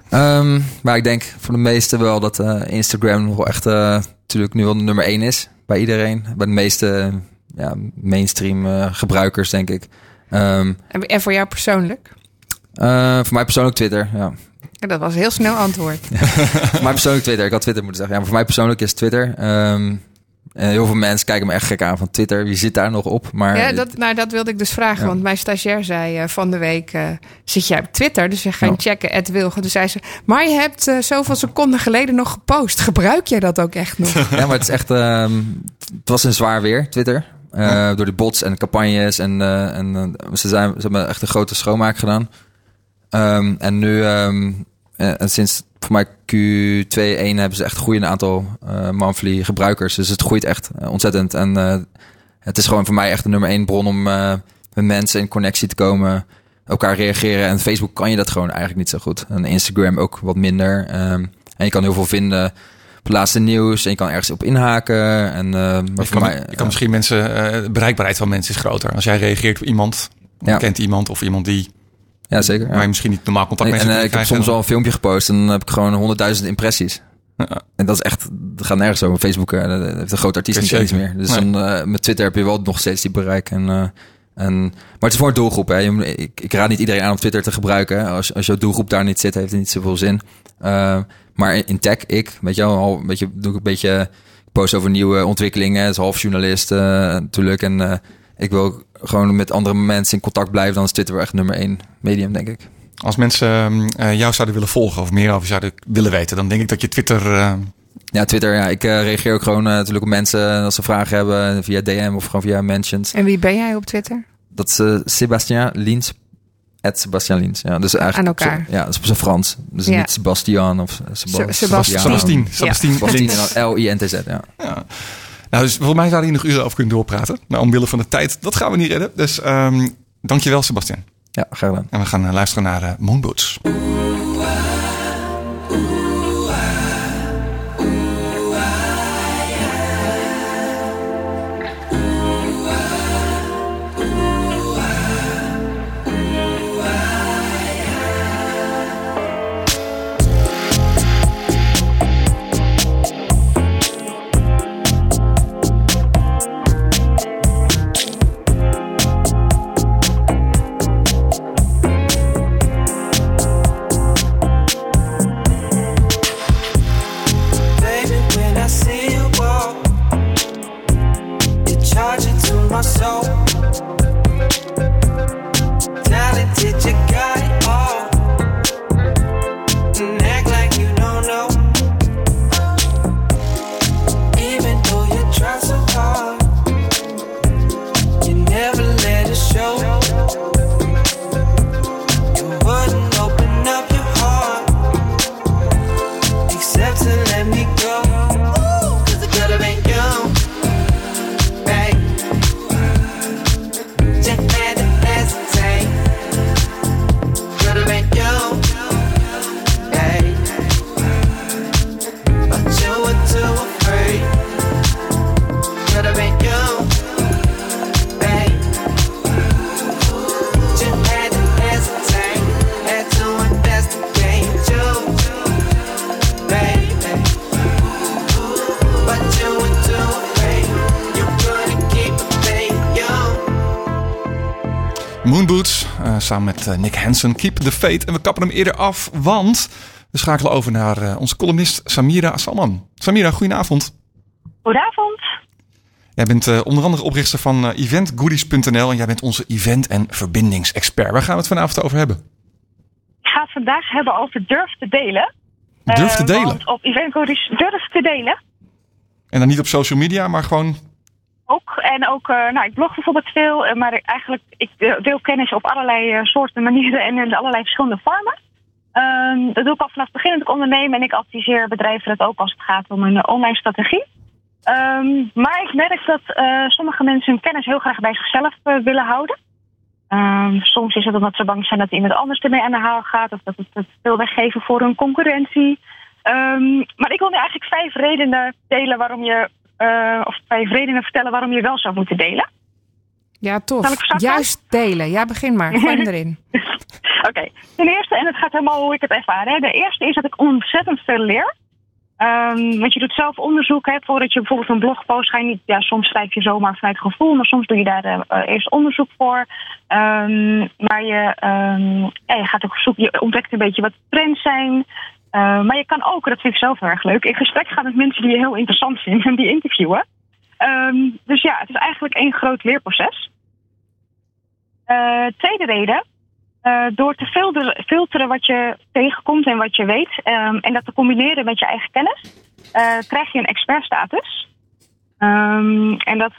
Ehm, maar ik denk voor de meesten wel dat eh, Instagram nog wel echt eh, natuurlijk nu wel nummer één is bij iedereen. Bij de meeste ja, mainstream eh, gebruikers, denk ik. Ehm, En, voor jou persoonlijk? eh, voor mij persoonlijk Twitter, ja. Ja, Dat was een heel snel antwoord. voor mij persoonlijk Twitter. Ik had Twitter moeten zeggen. Ja, maar voor mij persoonlijk is Twitter. En heel veel mensen kijken me echt gek aan van Twitter. Wie zit daar nog op? Maar Ja, dat, nou, dat wilde ik dus vragen. Ja. Want mijn stagiair zei eh, van de week... eh, zit jij op Twitter? Dus we gaan Ja. checken, Ed Wilgen. Dus zei ze... Maar je hebt zoveel seconden geleden nog gepost. Gebruik jij dat ook echt nog? Ja, maar het is echt. ehm, het was een zwaar weer, Twitter. Door de bots en campagnes. En, en ze, zijn, ze hebben echt een grote schoonmaak gedaan. Ehm, en nu, ehm, eh, en sinds voor mij Q2.1 hebben ze echt een groeiend aantal eh monthly gebruikers. Dus het groeit echt eh, ontzettend. En het is gewoon voor mij echt de nummer één bron om met mensen in connectie te komen. Elkaar reageren. En Facebook kan je dat gewoon eigenlijk niet zo goed. En Instagram ook wat minder. Ehm, en je kan heel veel vinden op het laatste nieuws. En je kan ergens op inhaken. En, maar Je voor kan, mij, je kan misschien mensen, de bereikbaarheid van mensen is groter. Als jij reageert op iemand, Ja. kent iemand of iemand die Ja, zeker. ja. waar je misschien niet normaal contact En, mee en, zou eh, ik heb soms al een filmpje gepost en dan heb ik gewoon honderdduizend impressies. Ja. En dat is echt, dat gaat nergens over. Facebook eh, dat heeft een groot artiest niet eens meer. Dus Nee. dan, eh, met Twitter heb je wel nog steeds die bereik. En, en, maar het is voor een doelgroep. Hè. Je ik, ik raad niet iedereen aan om Twitter te gebruiken. Als, als jouw doelgroep daar niet zit, heeft het niet zoveel zin. Maar in, in tech, ik, weet je wel, al een beetje, doe ik een beetje post over nieuwe ontwikkelingen. Het is half journalist natuurlijk. En ik wil gewoon met andere mensen in contact blijven. Dan is Twitter wel echt nummer één medium, denk ik. Als mensen ehm, eh, jou zouden willen volgen of meer over zouden willen weten, dan denk ik dat je Twitter. eh, Ja, Twitter. Ja, ik eh, reageer ook gewoon natuurlijk op mensen als ze vragen hebben via DM of gewoon via mentions. En wie ben jij op Twitter? Dat is eh, Sebastien Lins. Het Sebastien Lins. Ja, dus eigenlijk Aan elkaar. Ja, dat is op zijn Frans. Dus Ja. niet Sebastian of Seba- Se- Sebastian. Sebastien. Ja. Sebastien. L-I-N-T-Z. Ja. Ja. Nou, dus volgens mij zouden we hier nog uren over kunnen doorpraten. Maar omwille van de tijd, dat gaan we niet redden. Dus ehm dankjewel, Sebastian. ja, graag gedaan. En we gaan eh, luisteren naar eh, Moonboots. Moonboots, eh, samen met eh, Nick Hansen, Keep the Faith. En we kappen hem eerder af, want we schakelen over naar eh, onze columnist Samira Salman. Samira, goedenavond. Goedenavond. Jij bent onder andere oprichter van eventgoodies.nl en jij bent onze event- en verbindingsexpert. Waar gaan we het vanavond over hebben? Ik ga het vandaag hebben over durf te delen. Durf te delen. want op eventcodes durf te delen. En dan niet op social media, maar gewoon... Ook. En ook, eh, nou, ik blog bijvoorbeeld veel, eh, maar eigenlijk, ik eh, deel kennis op allerlei soorten manieren en in allerlei verschillende vormen. Ehm, dat doe ik al vanaf het begin dat ik onderneem en ik adviseer bedrijven dat ook als het gaat om een online strategie. Ehm, maar ik merk dat sommige mensen hun kennis heel graag bij zichzelf willen houden. Ehm, soms is het omdat ze bang zijn dat iemand anders ermee aan de haal gaat of dat het te veel weggeven voor hun concurrentie. Maar ik wil nu eigenlijk vijf redenen delen waarom je, eh, of vijf redenen vertellen waarom je wel zou moeten delen. Ja, tof. Starten? Juist delen. Ja, begin maar. Gooi erin. Oké, ten eerste, en het gaat helemaal hoe ik het ervaar. Hè. De eerste is dat ik ontzettend veel leer. Ehm, want je doet zelf onderzoek. Hè, voordat je bijvoorbeeld een blog post, ga je niet. Ja, soms schrijf je zomaar vanuit gevoel, maar soms doe je daar eh, eh, eerst onderzoek voor. Ehm, maar je, ehm, ja, je gaat ook op zoek, je ontdekt een beetje wat trends zijn. Eh, maar je kan ook, dat vind ik zelf heel erg leuk, in gesprek gaan met mensen die je heel interessant vindt en die interviewen. Ehm, dus ja, het is eigenlijk één groot leerproces. Eh, tweede reden, eh, door te filteren, filteren wat je tegenkomt en wat je weet, ehm, en dat te combineren met je eigen kennis, krijg je een expertstatus. Ehm, en dat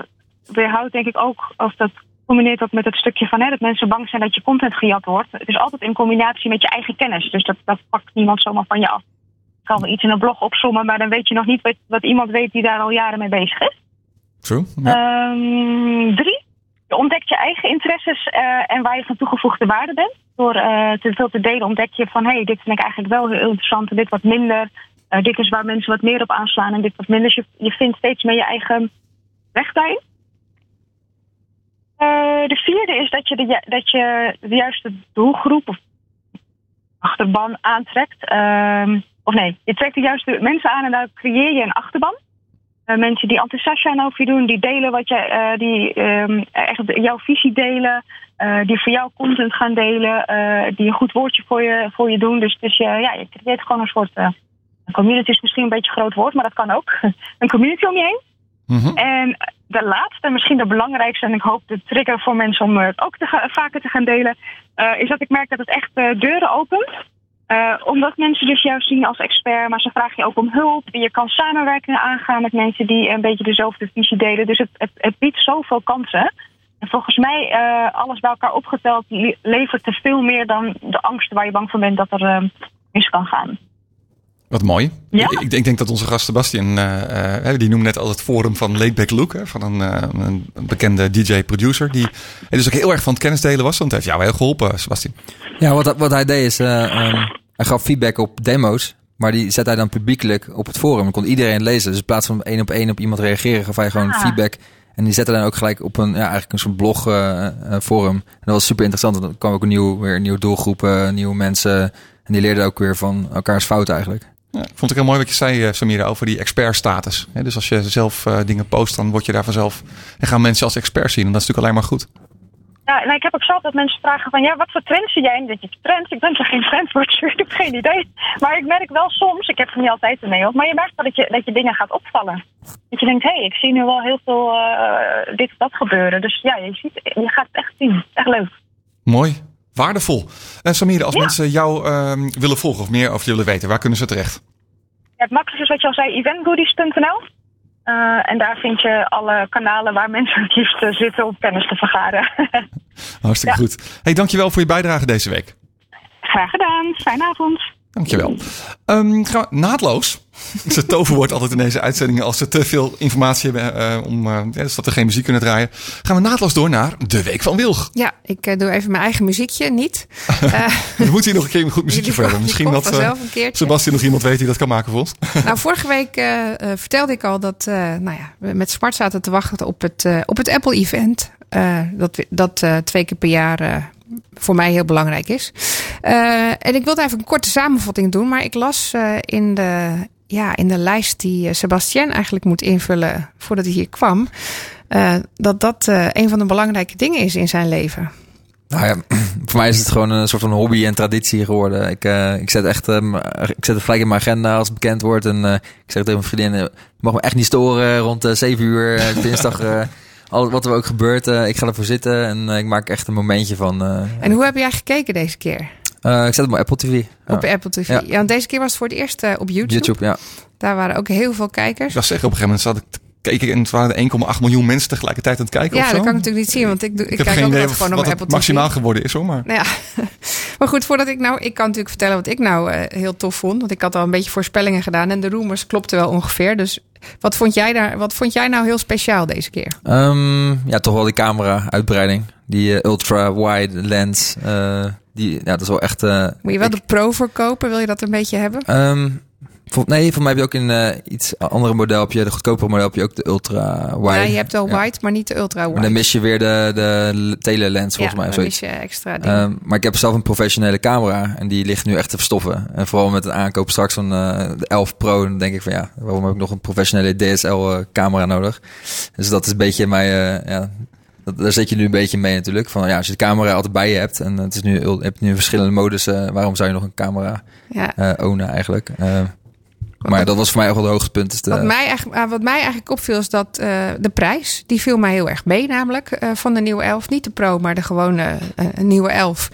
weerhoudt denk ik ook, of dat combineert ook met het stukje van hè, dat mensen bang zijn dat je content gejat wordt. Het is altijd in combinatie met je eigen kennis, dus dat, dat pakt niemand zomaar van je af. Je kan wel iets in een blog opzommen, maar dan weet je nog niet wat, wat iemand weet die daar al jaren mee bezig is. True. Ja. Ehm, drie, je ontdekt je eigen interesses eh, en waar je van toegevoegde waarde bent. Door eh, te veel te delen ontdek je van, hé, hey, dit vind ik eigenlijk wel heel interessant en dit wat minder. Eh, dit is waar mensen wat meer op aanslaan en dit wat minder. Dus je, je vindt steeds meer je eigen weg daarin. Eh, de vierde is dat je de, ju- dat je de juiste doelgroep of achterban aantrekt. Ehm, of nee, je trekt de juiste mensen aan en daar creëer je een achterban. Eh, mensen die enthousiast zijn over je doen, die delen wat je, eh, die ehm, echt jouw visie delen, die voor jou content gaan delen, die een goed woordje voor je, voor je doen. Dus, dus je, ja, je creëert gewoon een soort. een community is misschien een beetje een groot woord, maar dat kan ook. een community om je heen. Mhm. En de laatste, en misschien de belangrijkste, en ik hoop de trigger voor mensen om het ook te vaker te gaan delen, eh, is dat ik merk dat het echt eh, deuren opent. Eh, omdat mensen dus jou zien als expert, maar ze vragen je ook om hulp. Je kan samenwerkingen aangaan met mensen die een beetje dezelfde visie delen. Dus het, het, het biedt zoveel kansen. En volgens mij, alles bij elkaar opgeteld, le- levert er veel meer dan de angst waar je bang voor bent dat er mis kan gaan. Wat mooi. Ja. Ik, ik denk, denk dat onze gast Sebastian, eh, eh, die noemde net al het forum van Laidback Luke, hè, van een, eh, een bekende DJ-producer, die dus ook heel erg van het kennisdelen was. Want het heeft jou heel geholpen, Sebastian. Ja, wat, wat hij deed is, eh, ehm, hij gaf feedback op demo's, maar die zet hij dan publiekelijk op het forum. Dan kon iedereen lezen. Dus in plaats van één op één op iemand reageren, gaf hij gewoon Ah. feedback. En die zette dan ook gelijk op een, ja, eigenlijk een soort blog forum. En dat was super interessant. want Dan kwam ook een nieuw, weer een nieuwe doelgroep, eh, nieuwe mensen. En die leerden ook weer van elkaars fouten eigenlijk. Ja, ik vond het heel mooi wat je zei, eh, Samira, over die expertstatus. Hè, dus als je zelf eh, dingen post, dan word je daar vanzelf en gaan mensen als expert zien. En dat is natuurlijk alleen maar goed. Ja, en ik heb ook zelf dat mensen vragen van, ja, wat voor trends zie jij? En denk ik, trends? Ik ben toch geen trendwatcher? Ik heb geen idee. Maar ik merk wel soms, ik heb er niet altijd mee op, maar je merkt wel dat je, dat je dingen gaat opvallen. Dat je denkt, hé, hey, ik zie nu wel heel veel eh, dit of dat gebeuren. Dus ja, je, ziet, je gaat het echt zien. Echt leuk. Mooi, waardevol. En Samira, als Ja. mensen jou ehm, willen volgen of meer over je willen weten, waar kunnen ze terecht? Ja, het makkelijkste is wat je al zei, eventgoodies.nl. Eh, en daar vind je alle kanalen waar mensen het liefst eh, zitten om kennis te vergaren. Hartstikke Ja. goed. Hey, dankjewel voor je bijdrage deze week. Graag gedaan. Fijne avond. Dankjewel. Ehm gaan we naadloos. Dat is het toverwoord altijd in deze uitzendingen. Als ze te veel informatie hebben eh, om eh, ja, dus dat we geen muziek kunnen draaien. Gaan we naadloos door naar de Week van Wilg. Ja, ik eh, doe even mijn eigen muziekje, niet. We moeten hier nog een keer een goed muziekje voor hebben. Misschien dat. Sebastian nog iemand weet die dat kan maken voor ons. nou, vorige week vertelde ik al dat nou ja, we met Smart zaten te wachten op het, op het Apple-event. Eh, dat dat eh, twee keer per jaar eh, voor mij heel belangrijk is. En ik wilde even een korte samenvatting doen, maar ik las in, de, ja, in de lijst die Sebastien eigenlijk moet invullen voordat hij hier kwam. dat dat een van de belangrijke dingen is in zijn leven. Nou ja, voor mij is het gewoon een soort van hobby en traditie geworden. Ik, ik zet echt, ik zet het gelijk in mijn agenda als het bekend wordt. En ik zeg tegen mijn vriendin, mag me echt niet storen rond eh 7 uur dinsdag. Al wat er ook gebeurt, eh, ik ga ervoor zitten en eh, ik maak echt een momentje van. eh, En hoe heb jij gekeken deze keer? Eh, ik zet hem op Apple TV. Ja. Op Apple TV. Ja. Ja. want deze keer was het voor het eerst op YouTube. YouTube, ja. Daar waren ook heel veel kijkers. Ik was zeggen, op een gegeven moment zat ik te kijken en het waren er 1,8 miljoen mensen tegelijkertijd aan het kijken of Ja, zo. dat kan ik natuurlijk niet zien, want ik, doe, ik, Ik heb kijk geen ook gewoon wat op het Apple TV. maximaal geworden is hoor, maar... Nou ja, maar goed, voordat ik nou, ik kan natuurlijk vertellen wat ik nou eh, heel tof vond, want ik had al een beetje voorspellingen gedaan en de rumors klopten wel ongeveer. Dus wat vond jij daar, wat vond jij nou heel speciaal deze keer? Ehm, ja, toch wel die camera-uitbreiding. Die eh, ultra-wide lens. eh, die, ja, dat is wel echt... Moet je wel ik- de Pro verkopen? Wil je dat een beetje hebben? Vol- nee, voor mij heb je ook in eh, iets andere model, heb je de goedkopere model, heb je ook de ultra-wide. ja, je hebt wel Ja. wide, maar niet de ultra Maar wide. dan mis je weer de, de telelens volgens ja, mij. of dan zoiets. mis je extra. Ehm, maar ik heb zelf een professionele camera en die ligt nu echt te verstoffen. En vooral met de aankoop straks van eh, de 11 Pro, dan denk ik van ja, waarom heb ik nog een professionele DSL-camera nodig? Dus dat is een beetje mijn, eh, ja, daar zit je nu een beetje mee natuurlijk. Van ja, als je de camera altijd bij je hebt en het is nu, je hebt nu verschillende modus, eh, waarom zou je nog een camera ja. eh ownen eigenlijk? Eh, maar dat was voor mij ook wel de hoogtepunt. Wat mij, eigenlijk, ah, wat mij eigenlijk opviel is dat eh, de prijs, die viel mij heel erg mee namelijk eh, van de nieuwe 11. Niet de Pro, maar de gewone eh, nieuwe 11.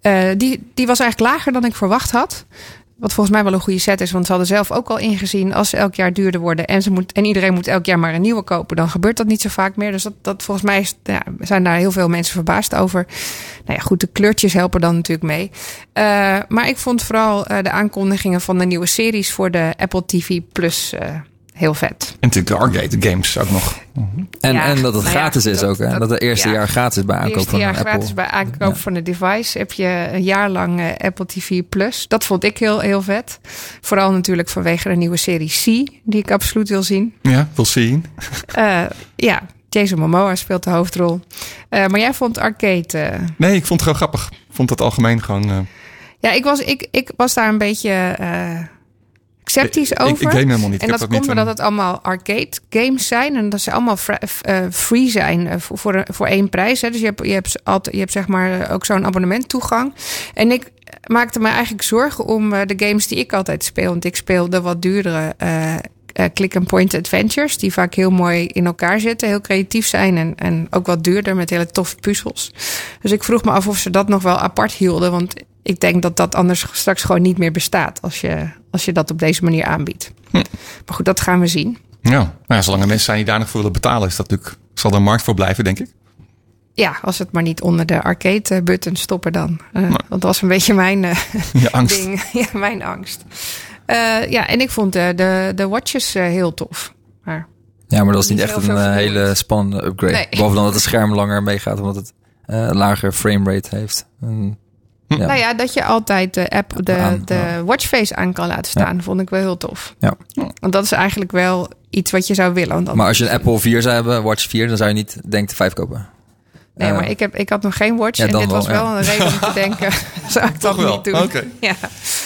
Eh, die, die was eigenlijk lager dan ik verwacht had. Wat volgens mij wel een goede set is, want ze hadden zelf ook al ingezien als ze elk jaar duurder worden en, ze moet, en iedereen moet elk jaar maar een nieuwe kopen, dan gebeurt dat niet zo vaak meer. Dus dat, dat volgens mij is, ja, zijn daar heel veel mensen verbaasd over. Nou ja, goed, de kleurtjes helpen dan natuurlijk mee. Eh, maar ik vond vooral eh, de aankondigingen van de nieuwe series voor de Apple TV Plus eh, heel vet. En natuurlijk de arcade games ook nog. en, ja, en dat het nou ja, gratis is dat- ook. Hè? Dat, dat- het eerste ja. jaar gratis is bij aankoop eerste van jaar een Apple. gratis bij aankoop van de device heb je een jaar lang eh, Apple TV Plus. Dat vond ik heel, heel vet. Vooral natuurlijk vanwege de nieuwe serie C, die ik absoluut wil zien. Ja, we'll see. Eh, ja, Jason Momoa speelt de hoofdrol. Eh, maar jij vond arcade... Nee, ik vond het gewoon grappig. Ik vond het algemeen gewoon... eh, ja, ik was, ik, ik was daar een beetje eh, sceptisch ik, over. ik game helemaal niet. En ik dat heb komt niet, omdat het allemaal arcade games zijn. En dat ze allemaal eh, free zijn eh, voor, voor, voor één prijs. Hè. Dus je hebt, je hebt, altijd, je hebt zeg maar eh, ook zo'n abonnementtoegang. En ik maakte me eigenlijk zorgen om de games die ik altijd speel. Want ik speel de wat duurdere click-and-point adventures. Die vaak heel mooi in elkaar zitten. Heel creatief zijn. En, en ook wat duurder met hele toffe puzzels. Dus ik vroeg me af of ze dat nog wel apart hielden. Want ik denk dat dat anders straks gewoon niet meer bestaat. Als je, als je dat op deze manier aanbiedt. Hm. Maar goed, dat gaan we zien. Ja, nou ja, zolang er mensen zijn die daar nog voor willen betalen, is dat natuurlijk, zal er een markt voor blijven, denk ik. Ja, als het maar niet onder de arcade-button stoppen dan. Eh, Maar- Dat was een beetje mijn eh, Je angst. ding. Ja, mijn angst. Eh, ja, en ik vond de, de, de watches eh, heel tof. Maar Ja, maar dat is niet echt een hele spannende upgrade. Nee. Behalve dan dat het scherm langer meegaat, omdat het eh lager framerate heeft. En, ja. nou ja, dat je altijd de app, de, Aan, de ja. watchface aan kan laten staan, vond ik wel heel tof. Ja. Want dat is eigenlijk wel iets wat je zou willen. Want Maar als je een Apple 4 zou hebben, Watch 4, dan zou je niet denk de 5 kopen. Nee, Eh, maar ik, heb, ik had nog geen watch ja, en dit was wel, een reden om te denken, zou ik dat Toch wel? niet doen? Oké. Ja.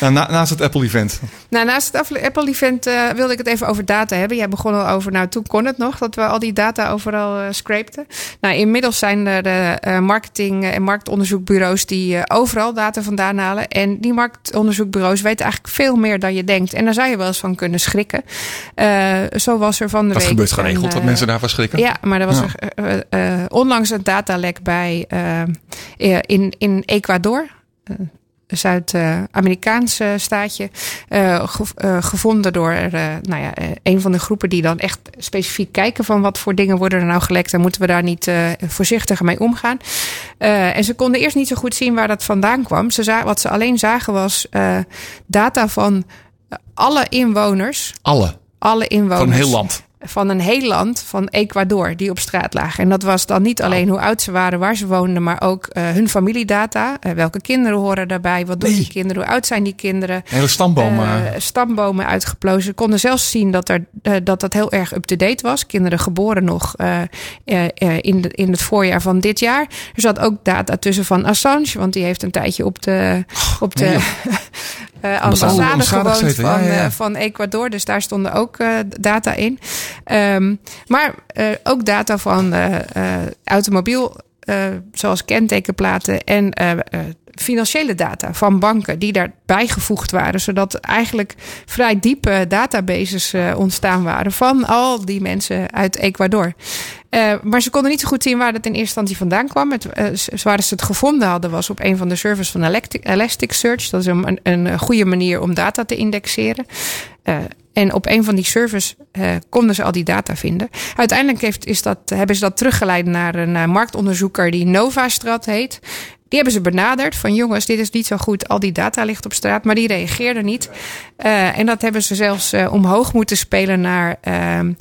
Nou, na- naast het Apple-event. Nou, naast het Apple-event eh, wilde ik het even over data hebben. Jij begon al over, nou toen kon het nog, dat we al die data overal eh scrapten. Nou, inmiddels zijn er de eh, marketing- en marktonderzoekbureaus die eh, overal data vandaan halen. En die marktonderzoekbureaus weten eigenlijk veel meer dan je denkt. En daar zou je wel eens van kunnen schrikken. Eh, zo was er van de Dat week... gebeurt een, geregeld, dat mensen daarvan schrikken. ja, maar er was Ja. er, onlangs een datalek bij in, in Ecuador. Zuid-Amerikaans eh, staatje. eh, eh, gevonden door eh, nou ja, een van de groepen die dan echt specifiek kijken van wat voor dingen worden er nou gelekt en moeten we daar niet voorzichtiger mee omgaan. En ze konden eerst niet zo goed zien waar dat vandaan kwam. Ze za- wat ze alleen zagen was data van alle inwoners. Alle. Alle inwoners Van heel land. Van een heel land, van Ecuador, die op straat lagen. En dat was dan niet alleen hoe oud ze waren, waar ze woonden, maar ook eh, hun familiedata. Eh, welke kinderen horen daarbij? Wat doen Nee. die kinderen? Hoe oud zijn die kinderen? Hele stamboom. eh, Eh, stambomen uitgeplozen. Ze konden zelfs zien dat, er, dat dat heel erg up-to-date was. Kinderen geboren nog in, de, in het voorjaar van dit jaar. Er zat ook data tussen van Assange, want die heeft een tijdje op de, op de nee, eh, Ambassade. gewoond van, ja, ja. eh, van Ecuador. Dus daar stonden ook eh, data in. Ehm, maar ook data van automobiel, zoals kentekenplaten en financiële data van banken die daarbij gevoegd waren. Zodat eigenlijk vrij diepe databases ontstaan waren van al die mensen uit Ecuador. Eh, maar ze konden niet zo goed zien waar het in eerste instantie vandaan kwam. Het, eh, z- waar ze het gevonden hadden was op een van de servers van Electi- Elasticsearch. Dat is een, een, goede manier om data te indexeren. Eh, en op een van die servers eh, konden ze al die data vinden. Uiteindelijk heeft, is dat, hebben ze dat teruggeleid naar een eh, marktonderzoeker die Novastrat heet. Die hebben ze benaderd van jongens, dit is niet zo goed. Al die data ligt op straat, maar die reageerden niet. Eh, en dat hebben ze zelfs eh, omhoog moeten spelen naar ehm,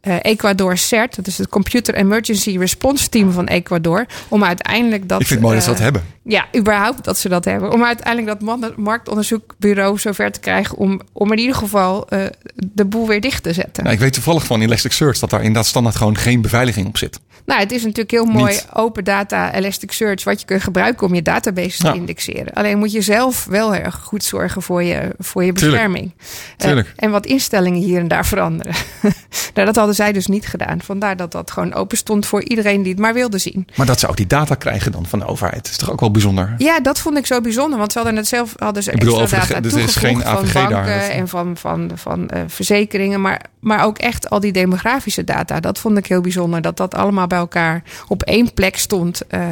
eh, Ecuador CERT. Dat is het Computer Emergency Response Team van Ecuador. Om uiteindelijk dat... Ik vind het mooi dat ze eh, dat hebben. ja, überhaupt dat ze dat hebben. Om uiteindelijk dat marktonderzoekbureau zover te krijgen om, om in ieder geval eh, de boel weer dicht te zetten. Nou, ik weet toevallig van Elasticsearch dat daar in dat standaard gewoon geen beveiliging op zit. Nou, het is natuurlijk heel mooi Niet. open data Elasticsearch wat je kunt gebruiken om je database Ja. te indexeren. Alleen moet je zelf wel heel erg goed zorgen voor je, voor je bescherming. Eh, Tuurlijk. en wat instellingen hier en daar veranderen. nou, dat hadden zij dus niet gedaan. Vandaar dat dat gewoon open stond voor iedereen die het maar wilde zien. Maar dat ze ook die data krijgen dan van de overheid. is toch ook wel bijzonder? Ja, dat vond ik zo bijzonder. Want ze hadden het zelf hadden ze Ik bedoel, extra data er is geen toegevoegd AVG van banken en van, van, van eh, verzekeringen. Maar, maar ook echt al die demografische data. Dat vond ik heel bijzonder. Dat dat allemaal bij elkaar op één plek stond. eh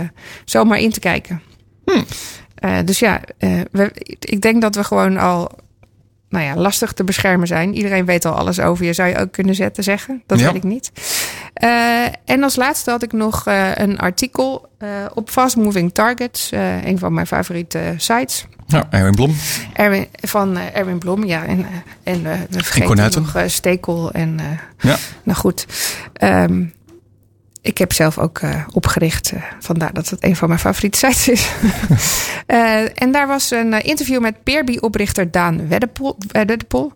zomaar in te kijken. Hm. Eh, dus ja, eh, we, ik denk dat we gewoon al nou ja, lastig te beschermen zijn. Iedereen weet al alles over je, zou je ook kunnen zetten, zeggen. Dat Ja. weet ik niet. En als laatste had ik nog een artikel op Fast Moving Targets. een van mijn favoriete sites. Ja, Erwin Blom. Erwin, van Erwin Blom, ja. En, en we vergeten nog Stekel en... Ja. Nou goed. Ehm, ik heb zelf ook eh, opgericht. eh, vandaar dat het een van mijn favoriete sites is. Eh, en daar was een interview met Peerby-oprichter Daan Weddepol. Weddepol.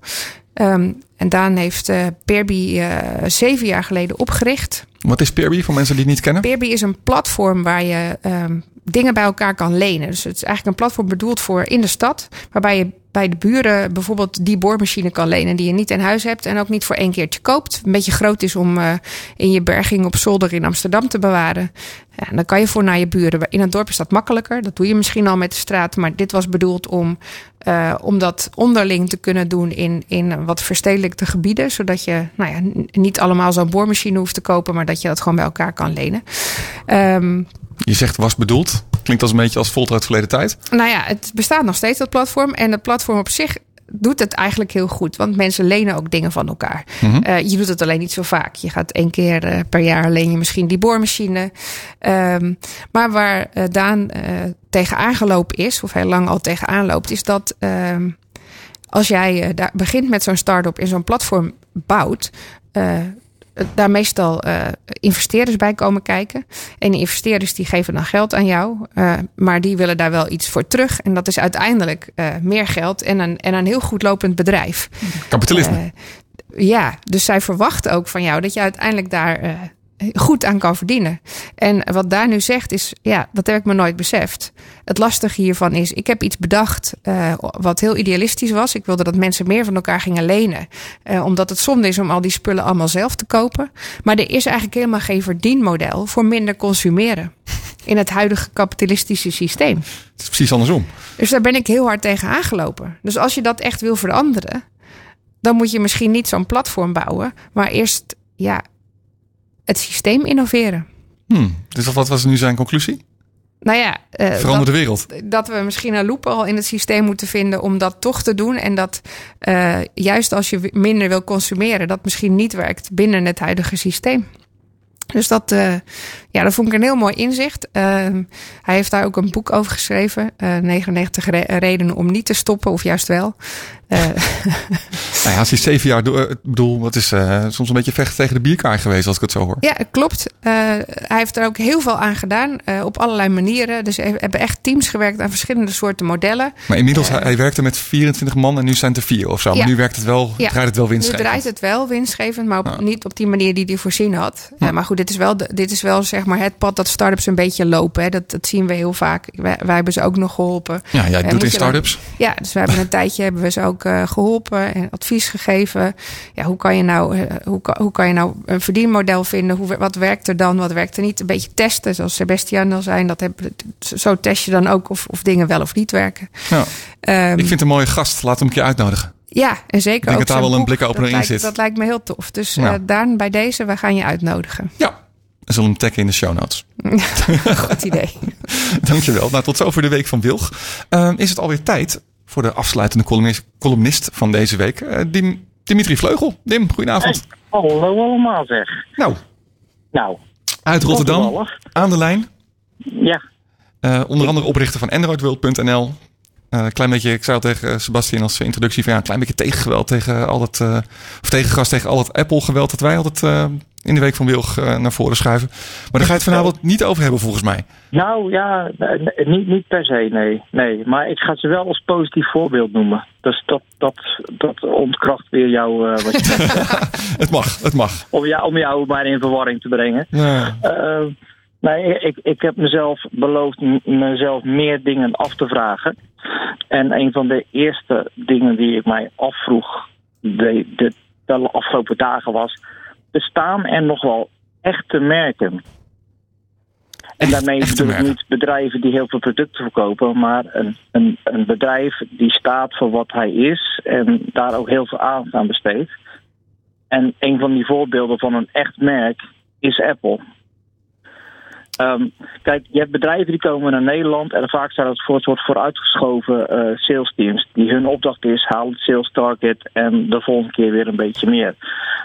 Ehm, en Daan heeft eh Peerby zeven jaar geleden opgericht. Wat is Peerby voor mensen die het niet kennen? Peerby is een platform waar je ehm, dingen bij elkaar kan lenen. Dus het is eigenlijk een platform bedoeld voor in de stad, waarbij je bij de buren bijvoorbeeld die boormachine kan lenen die je niet in huis hebt en ook niet voor één keertje koopt. Een beetje groot is om eh, in je berging op zolder in Amsterdam te bewaren. Ja, dan kan je voor naar je buren. In het dorp is dat makkelijker. Dat doe je misschien al met de straat, maar dit was bedoeld om, eh, om dat onderling te kunnen doen in, in wat verstedelijkte gebieden, zodat je nou ja, niet allemaal zo'n boormachine hoeft te kopen, maar dat je dat gewoon bij elkaar kan lenen. Ehm, Je zegt was bedoeld. Klinkt als een beetje als Volt uit verleden tijd. nou ja, het bestaat nog steeds, dat platform. En het platform op zich doet het eigenlijk heel goed. Want mensen lenen ook dingen van elkaar. Eh, je doet het alleen niet zo vaak. Je gaat één keer eh, per jaar leen je misschien die boormachine. Ehm, maar waar eh, Daan tegen aangelopen is, of heel lang al tegen aanloopt, is dat ehm, als jij daar begint met zo'n start-up in zo'n platform bouwt. Eh, daar meestal eh, investeerders bij komen kijken. En die investeerders die geven dan geld aan jou. eh, maar die willen daar wel iets voor terug. En dat is uiteindelijk eh, meer geld en een, en een heel goed lopend bedrijf. Kapitalisme. Ja, dus zij verwachten ook van jou dat je uiteindelijk daar goed aan kan verdienen. En wat daar nu zegt is, ja, dat heb ik me nooit beseft. Het lastige hiervan is, ik heb iets bedacht eh, wat heel idealistisch was. Ik wilde dat mensen meer van elkaar gingen lenen. eh, omdat het zonde is om al die spullen allemaal zelf te kopen. Maar er is eigenlijk helemaal geen verdienmodel voor minder consumeren. In het huidige kapitalistische systeem. Het is precies andersom. Dus daar ben ik heel hard tegen aangelopen. Dus als je dat echt wil veranderen, dan moet je misschien niet zo'n platform bouwen, maar eerst ja, het systeem innoveren. Hmm. Dus wat was nu zijn conclusie? Nou ja, eh, Verander de wereld. dat we misschien een loophole in het systeem moeten vinden om dat toch te doen. En dat eh, juist als je minder wil consumeren, dat misschien niet werkt binnen het huidige systeem. Dus dat, eh, ja, dat vond ik een heel mooi inzicht. Ehm, hij heeft daar ook een boek over geschreven. eh 99 re- redenen om niet te stoppen, of juist wel. Eh, Nou ja, als hij zeven jaar... door- Ik bedoel, wat is eh, soms een beetje vechten tegen de bierkaai geweest als ik het zo hoor. ja, klopt. Eh, hij heeft er ook heel veel aan gedaan, eh, op allerlei manieren. Dus er hebben echt teams gewerkt aan verschillende soorten modellen. Maar inmiddels, hij, hij werkte met 24 man en nu zijn het er vier of zo. Ja. Maar nu werkt het wel, Ja. draait het wel Nu winstgevend. draait het wel winstgevend, maar op- Ja. niet op die manier die hij voorzien had. Eh, maar goed, dit is wel, dit is wel zeg maar het pad dat startups een beetje lopen. Hè. Dat, dat zien we heel vaak. Wij, wij hebben ze ook nog geholpen. Ja, jij Eh, doet in dan- start-ups. Ja, dus we hebben een tijdje hebben we ze ook eh, geholpen en advies gegeven. Ja, hoe kan je nou, eh, hoe, kan, hoe kan je nou een verdienmodel vinden? Hoe, wat werkt er dan? Wat werkt er niet? Een beetje testen, zoals Sebastian al zei. Dat heb, zo test je dan ook of, of dingen wel of niet werken. Ja. Ehm, Ik vind een mooie gast. Laat hem een keer uitnodigen. ja, en zeker denk ook dat daar wel een Dat in lijkt- zit. Dat lijkt me heel tof. Dus Ja. eh Daan, bij deze, we gaan je uitnodigen. Ja, We zullen hem taggen in de show notes. Goed idee. Dankjewel. Nou, tot zover de week van Wilg. Ehm, is het alweer tijd voor de afsluitende columnist, columnist van deze week, eh, Dim, Dimitri Vleugel. Dim, goedenavond. Hallo allemaal zeg. Nou, Nou, uit Rotterdam, aan de lijn. ja. Eh, onder andere oprichter van androidworld.nl. Eh, klein beetje, ik al tegen Sebastian als introductie van ja, een klein beetje tegengeweld tegen al het, eh, of tegengas tegen al het Apple geweld dat wij altijd in de week van Wilg eh, naar voren schuiven. Maar daar ga je het vanavond niet over hebben volgens mij. Nou ja, eh, niet, niet per se, nee. nee. Maar ik ga ze wel als positief voorbeeld noemen. Dus dat, dat, dat ontkracht weer jou, eh, wat je. Het mag, het mag. om, jou, om jou maar in verwarring te brengen. Ja. Nee, ik, ik heb mezelf beloofd mezelf meer dingen af te vragen. En een van de eerste dingen die ik mij afvroeg de, de, de afgelopen dagen was... bestaan er nog wel echte merken? En daarmee bedoel ik niet bedrijven die heel veel producten verkopen, maar een, een, een bedrijf die staat voor wat hij is en daar ook heel veel aandacht aan besteedt. En een van die voorbeelden van een echt merk is Apple. Ehm, kijk, je hebt bedrijven die komen naar Nederland en vaak zijn dat voor het soort vooruitgeschoven eh sales teams. Die hun opdracht is, haal het sales target en de volgende keer weer een beetje meer.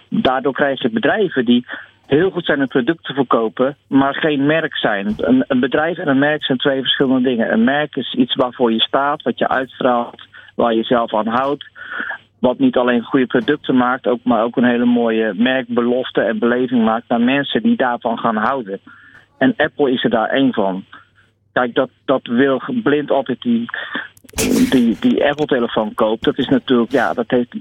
Daardoor krijg je bedrijven die heel goed zijn in producten verkopen, maar geen merk zijn. Een, een bedrijf en een merk zijn twee verschillende dingen. Een merk is iets waarvoor je staat, wat je uitstraalt, waar je zelf aan houdt. Wat niet alleen goede producten maakt, ook, maar ook een hele mooie merkbelofte en beleving maakt naar mensen die daarvan gaan houden. En Apple is er daar één van. Kijk, dat, dat wil blind altijd die, die, die Apple-telefoon koopt. Dat is natuurlijk, ja, dat heeft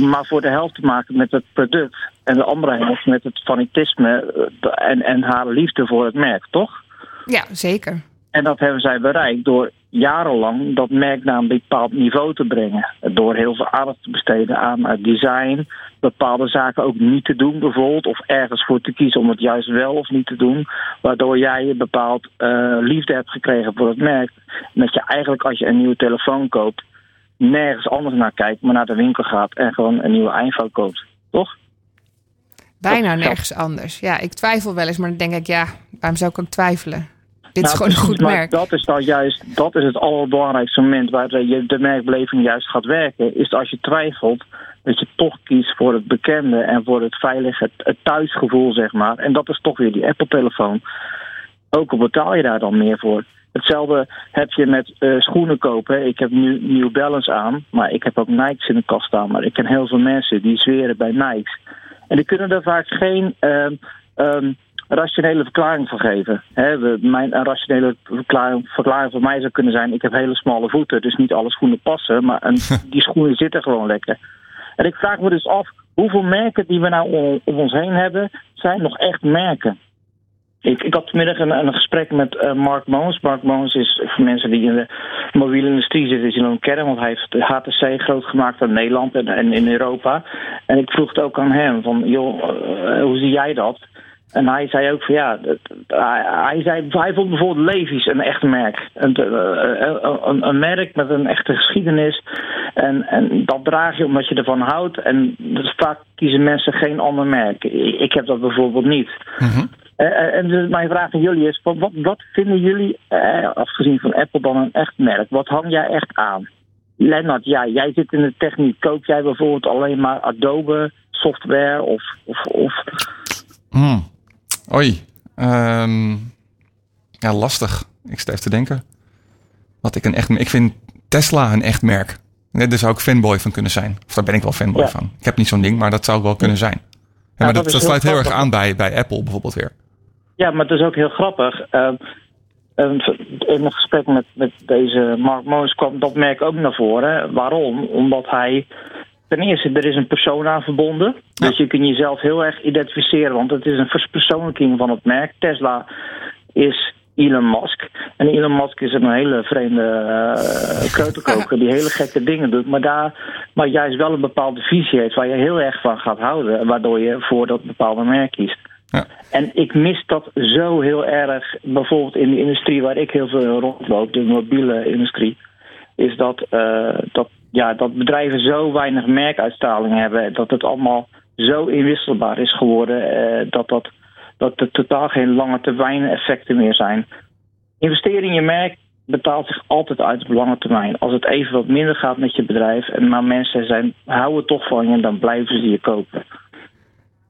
maar voor de helft te maken met het product. En de andere helft met het fanatisme eh, en, en haar liefde voor het merk, toch? Ja, zeker. En dat hebben zij bereikt door jarenlang dat merk naar een bepaald niveau te brengen. Door heel veel aandacht te besteden aan het design. Bepaalde zaken ook niet te doen bijvoorbeeld. Of ergens voor te kiezen om het juist wel of niet te doen. Waardoor jij een bepaald eh, liefde hebt gekregen voor het merk. En dat je eigenlijk als je een nieuwe telefoon koopt... nergens anders naar kijkt, maar naar de winkel gaat... en gewoon een nieuwe iPhone koopt. Toch? Bijna nergens anders. Ja, ik twijfel wel eens, maar dan denk ik, ja, waarom zou ik ook twijfelen? Dit is Nou, gewoon een goed maar merk. Dat is dan juist, dat is het allerbelangrijkste moment waar je de merkbeleving juist gaat werken. Is als je twijfelt, dat je toch kiest voor het bekende en voor het veilige, het, thuisgevoel, zeg maar. En dat is toch weer die Apple-telefoon. Ook al betaal je daar dan meer voor. Hetzelfde heb je met eh, schoenen kopen. Ik heb nu New Balance aan, maar ik heb ook Nikes in de kast staan. Maar ik ken heel veel mensen die zweren bij Nikes. En die kunnen er vaak geen ehm, ehm, rationele verklaring voor geven. Mijn een rationele verklaring, verklaring voor mij zou kunnen zijn: ik heb hele smalle voeten, dus niet alle schoenen passen. Maar een, die schoenen zitten gewoon lekker. En ik vraag me dus af: hoeveel merken die we nou om, om ons heen hebben, zijn nog echt merken? Ik, ik had vanmiddag een, een gesprek met eh, Mark Moons. Mark Moons is voor mensen die in de mobiele industrie zitten, is hij hem kennen, want hij heeft de HTC groot gemaakt in Nederland en, en in Europa. En ik vroeg het ook aan hem: van, joh, eh, hoe zie jij dat? En hij zei ook van ja, hij, zei, hij vond bijvoorbeeld Levi's een echt merk. Een, eh, een, een merk met een echte geschiedenis. En, en dat draag je omdat je ervan houdt. En dus vaak kiezen mensen geen ander merk. Ik, heb dat bijvoorbeeld niet. Eh, eh, en dus mijn vraag aan jullie is: wat, wat, wat vinden jullie, eh, afgezien van Apple, dan een echt merk? Wat hang jij echt aan? Lennart, ja, jij zit in de techniek. Koop jij bijvoorbeeld alleen maar Adobe software of, of, of Hmm. Oei. Ehm, ja, lastig. Ik sta even te denken. Wat ik een echt... Ik vind Tesla een echt merk. Nee, Daar zou ik fanboy van kunnen zijn. Of daar ben ik wel fanboy Ja. van. Ik heb niet zo'n ding, maar dat zou wel kunnen zijn. Ja, maar dat dat, is dat heel sluit heel erg aan bij, bij Apple bijvoorbeeld weer. Ja, maar het is ook heel grappig. Ehm, ehm, in een gesprek met, met deze Mark Moos kwam dat merk ook naar voren. Waarom? Omdat hij. Ten eerste, er is een persoon aan verbonden. Dus je kunt jezelf heel erg identificeren, want het is een verspersoonlijking van het merk. Tesla is Elon Musk. En Elon Musk is een hele vreemde uh, die hele gekke dingen doet. Maar, daar, maar juist wel een bepaalde visie heeft waar je heel erg van gaat houden. Waardoor je voor dat bepaalde merk kiest. Ja. En ik mis dat zo heel erg, bijvoorbeeld in de industrie waar ik heel veel rondloop, de mobiele industrie, is dat, uh, dat, ja, dat bedrijven zo weinig merkuitstraling hebben, dat het allemaal zo inwisselbaar is geworden, uh, dat, dat, dat er totaal geen lange termijn effecten meer zijn. Investeren in je merk betaalt zich altijd uit op lange termijn. Als het even wat minder gaat met je bedrijf, maar mensen zijn, houden toch van je, dan blijven ze je kopen.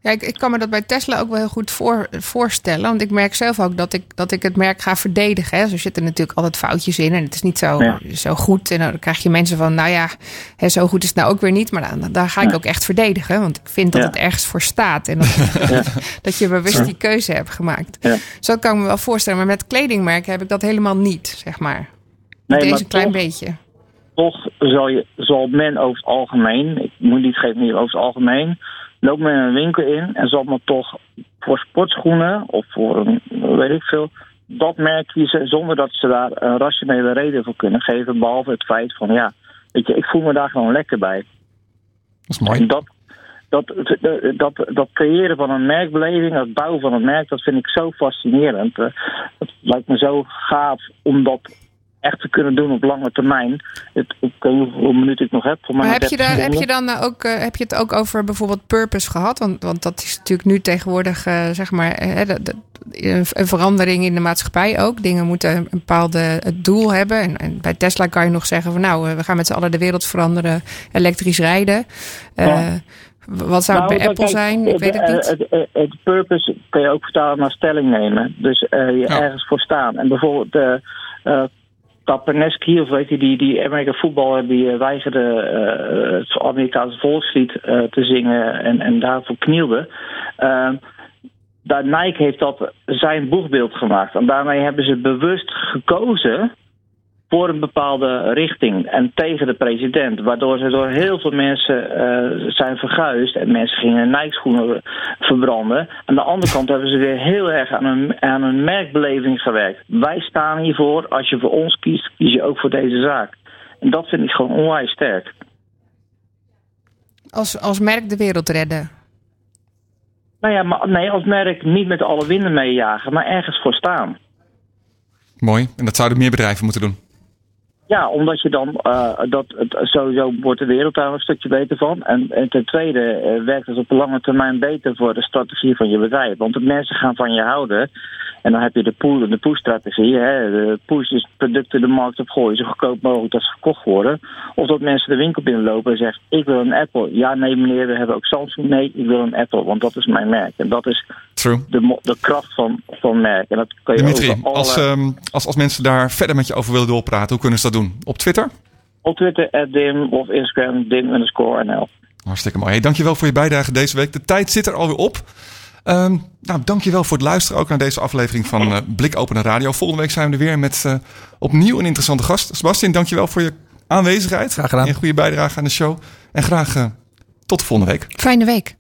Ja, ik, ik kan me dat bij Tesla ook wel heel goed voor, voorstellen. Want ik merk zelf ook dat ik, dat ik het merk ga verdedigen. Hè. Zo zitten natuurlijk altijd foutjes in. En het is niet zo, Ja. zo goed. En dan krijg je mensen van, nou ja, hè, zo goed is het nou ook weer niet. Maar dan, daar ga ik Ja. ook echt verdedigen. Want ik vind dat Ja. het ergens voor staat. En dat, dat je bewust die keuze hebt gemaakt. Zo kan ik me wel voorstellen. Maar met kledingmerken heb ik dat helemaal niet, zeg maar. Nee, Deze maar een klein toch- beetje. toch zal, je, zal men over het algemeen, ik moet niet geven hier over het algemeen, loopt men een winkel in en zal men toch voor sportschoenen of voor een, weet ik veel, dat merk kiezen zonder dat ze daar een rationele reden voor kunnen geven, behalve het feit van ja, weet je, ik voel me daar gewoon lekker bij. Dat is mooi. En dat, dat, dat, dat, dat creëren van een merkbeleving, het bouwen van een merk, dat vind ik zo fascinerend. Eh, Het lijkt me zo gaaf om dat echt te kunnen doen op lange termijn. Het, ik weet niet hoeveel minuten ik nog heb. Voor Maar heb je, 30 daar, heb je dan ook eh, heb je het ook over bijvoorbeeld purpose gehad? Want, want dat is natuurlijk nu tegenwoordig eh, zeg maar eh, de- de- een een verandering in de maatschappij ook. Dingen moeten een bepaalde het doel hebben. En, en bij Tesla kan je nog zeggen van nou, eh, we gaan met z'n allen de wereld veranderen, elektrisch rijden. Eh, Ja. Wat zou het Nou, bij Apple kijk, zijn? Ik weet het eh, niet. Het, het, het purpose kun je ook vertalen naar stelling nemen. Dus eh, je Ja. ergens voor staan. En bijvoorbeeld eh Kapeneski, of weet je, die, die Amerikaanse voetballer, die eh, weigerde eh, het Amerikaanse volkslied eh, te zingen en, en daarvoor knielde. Eh, daar Nike heeft dat zijn boegbeeld gemaakt. En daarmee hebben ze bewust gekozen voor een bepaalde richting en tegen de president. Waardoor ze door heel veel mensen eh, zijn verguisd en mensen gingen Nike-schoenen verbranden. Aan de andere kant hebben ze weer heel erg aan een, aan een merkbeleving gewerkt. Wij staan hiervoor. Als je voor ons kiest, kies je ook voor deze zaak. En dat vind ik gewoon onwijs sterk. Als, als merk de wereld redden. Nou ja, maar nee, als merk niet met alle winden meejagen, maar ergens voor staan. Mooi. En dat zouden meer bedrijven moeten doen. Ja, omdat je dan eh, dat het sowieso wordt de wereld daar een stukje beter van. En, en ten tweede eh, werkt het op lange termijn beter voor de strategie van je bedrijf. Want de mensen gaan van je houden. En dan heb je de pull- de push-strategie. De push is producten de markt op gooien, zo goedkoop mogelijk dat ze verkocht worden. Of dat mensen de winkel binnenlopen en zeggen: Ik wil een Apple. Ja, nee, meneer, we hebben ook Samsung. Nee, ik wil een Apple, want dat is mijn merk. En dat is de, de kracht van, van merk. En dat kan je Dimitri, allerlei- als, ehm, als, als mensen daar verder met je over willen doorpraten, hoe kunnen ze dat doen? Op Twitter? op Twitter, @dim of Instagram, dim underscore NL. Hartstikke mooi. Hey, dankjewel voor je bijdrage deze week. De tijd zit er alweer op. Ehm nou, dankjewel voor het luisteren ook naar deze aflevering van eh Blik Openen Radio. Volgende week zijn we er weer met eh, opnieuw een interessante gast. Sebastian, dankjewel voor je aanwezigheid. Graag gedaan. En goede bijdrage aan de show. En graag eh, tot de volgende week. Fijne week.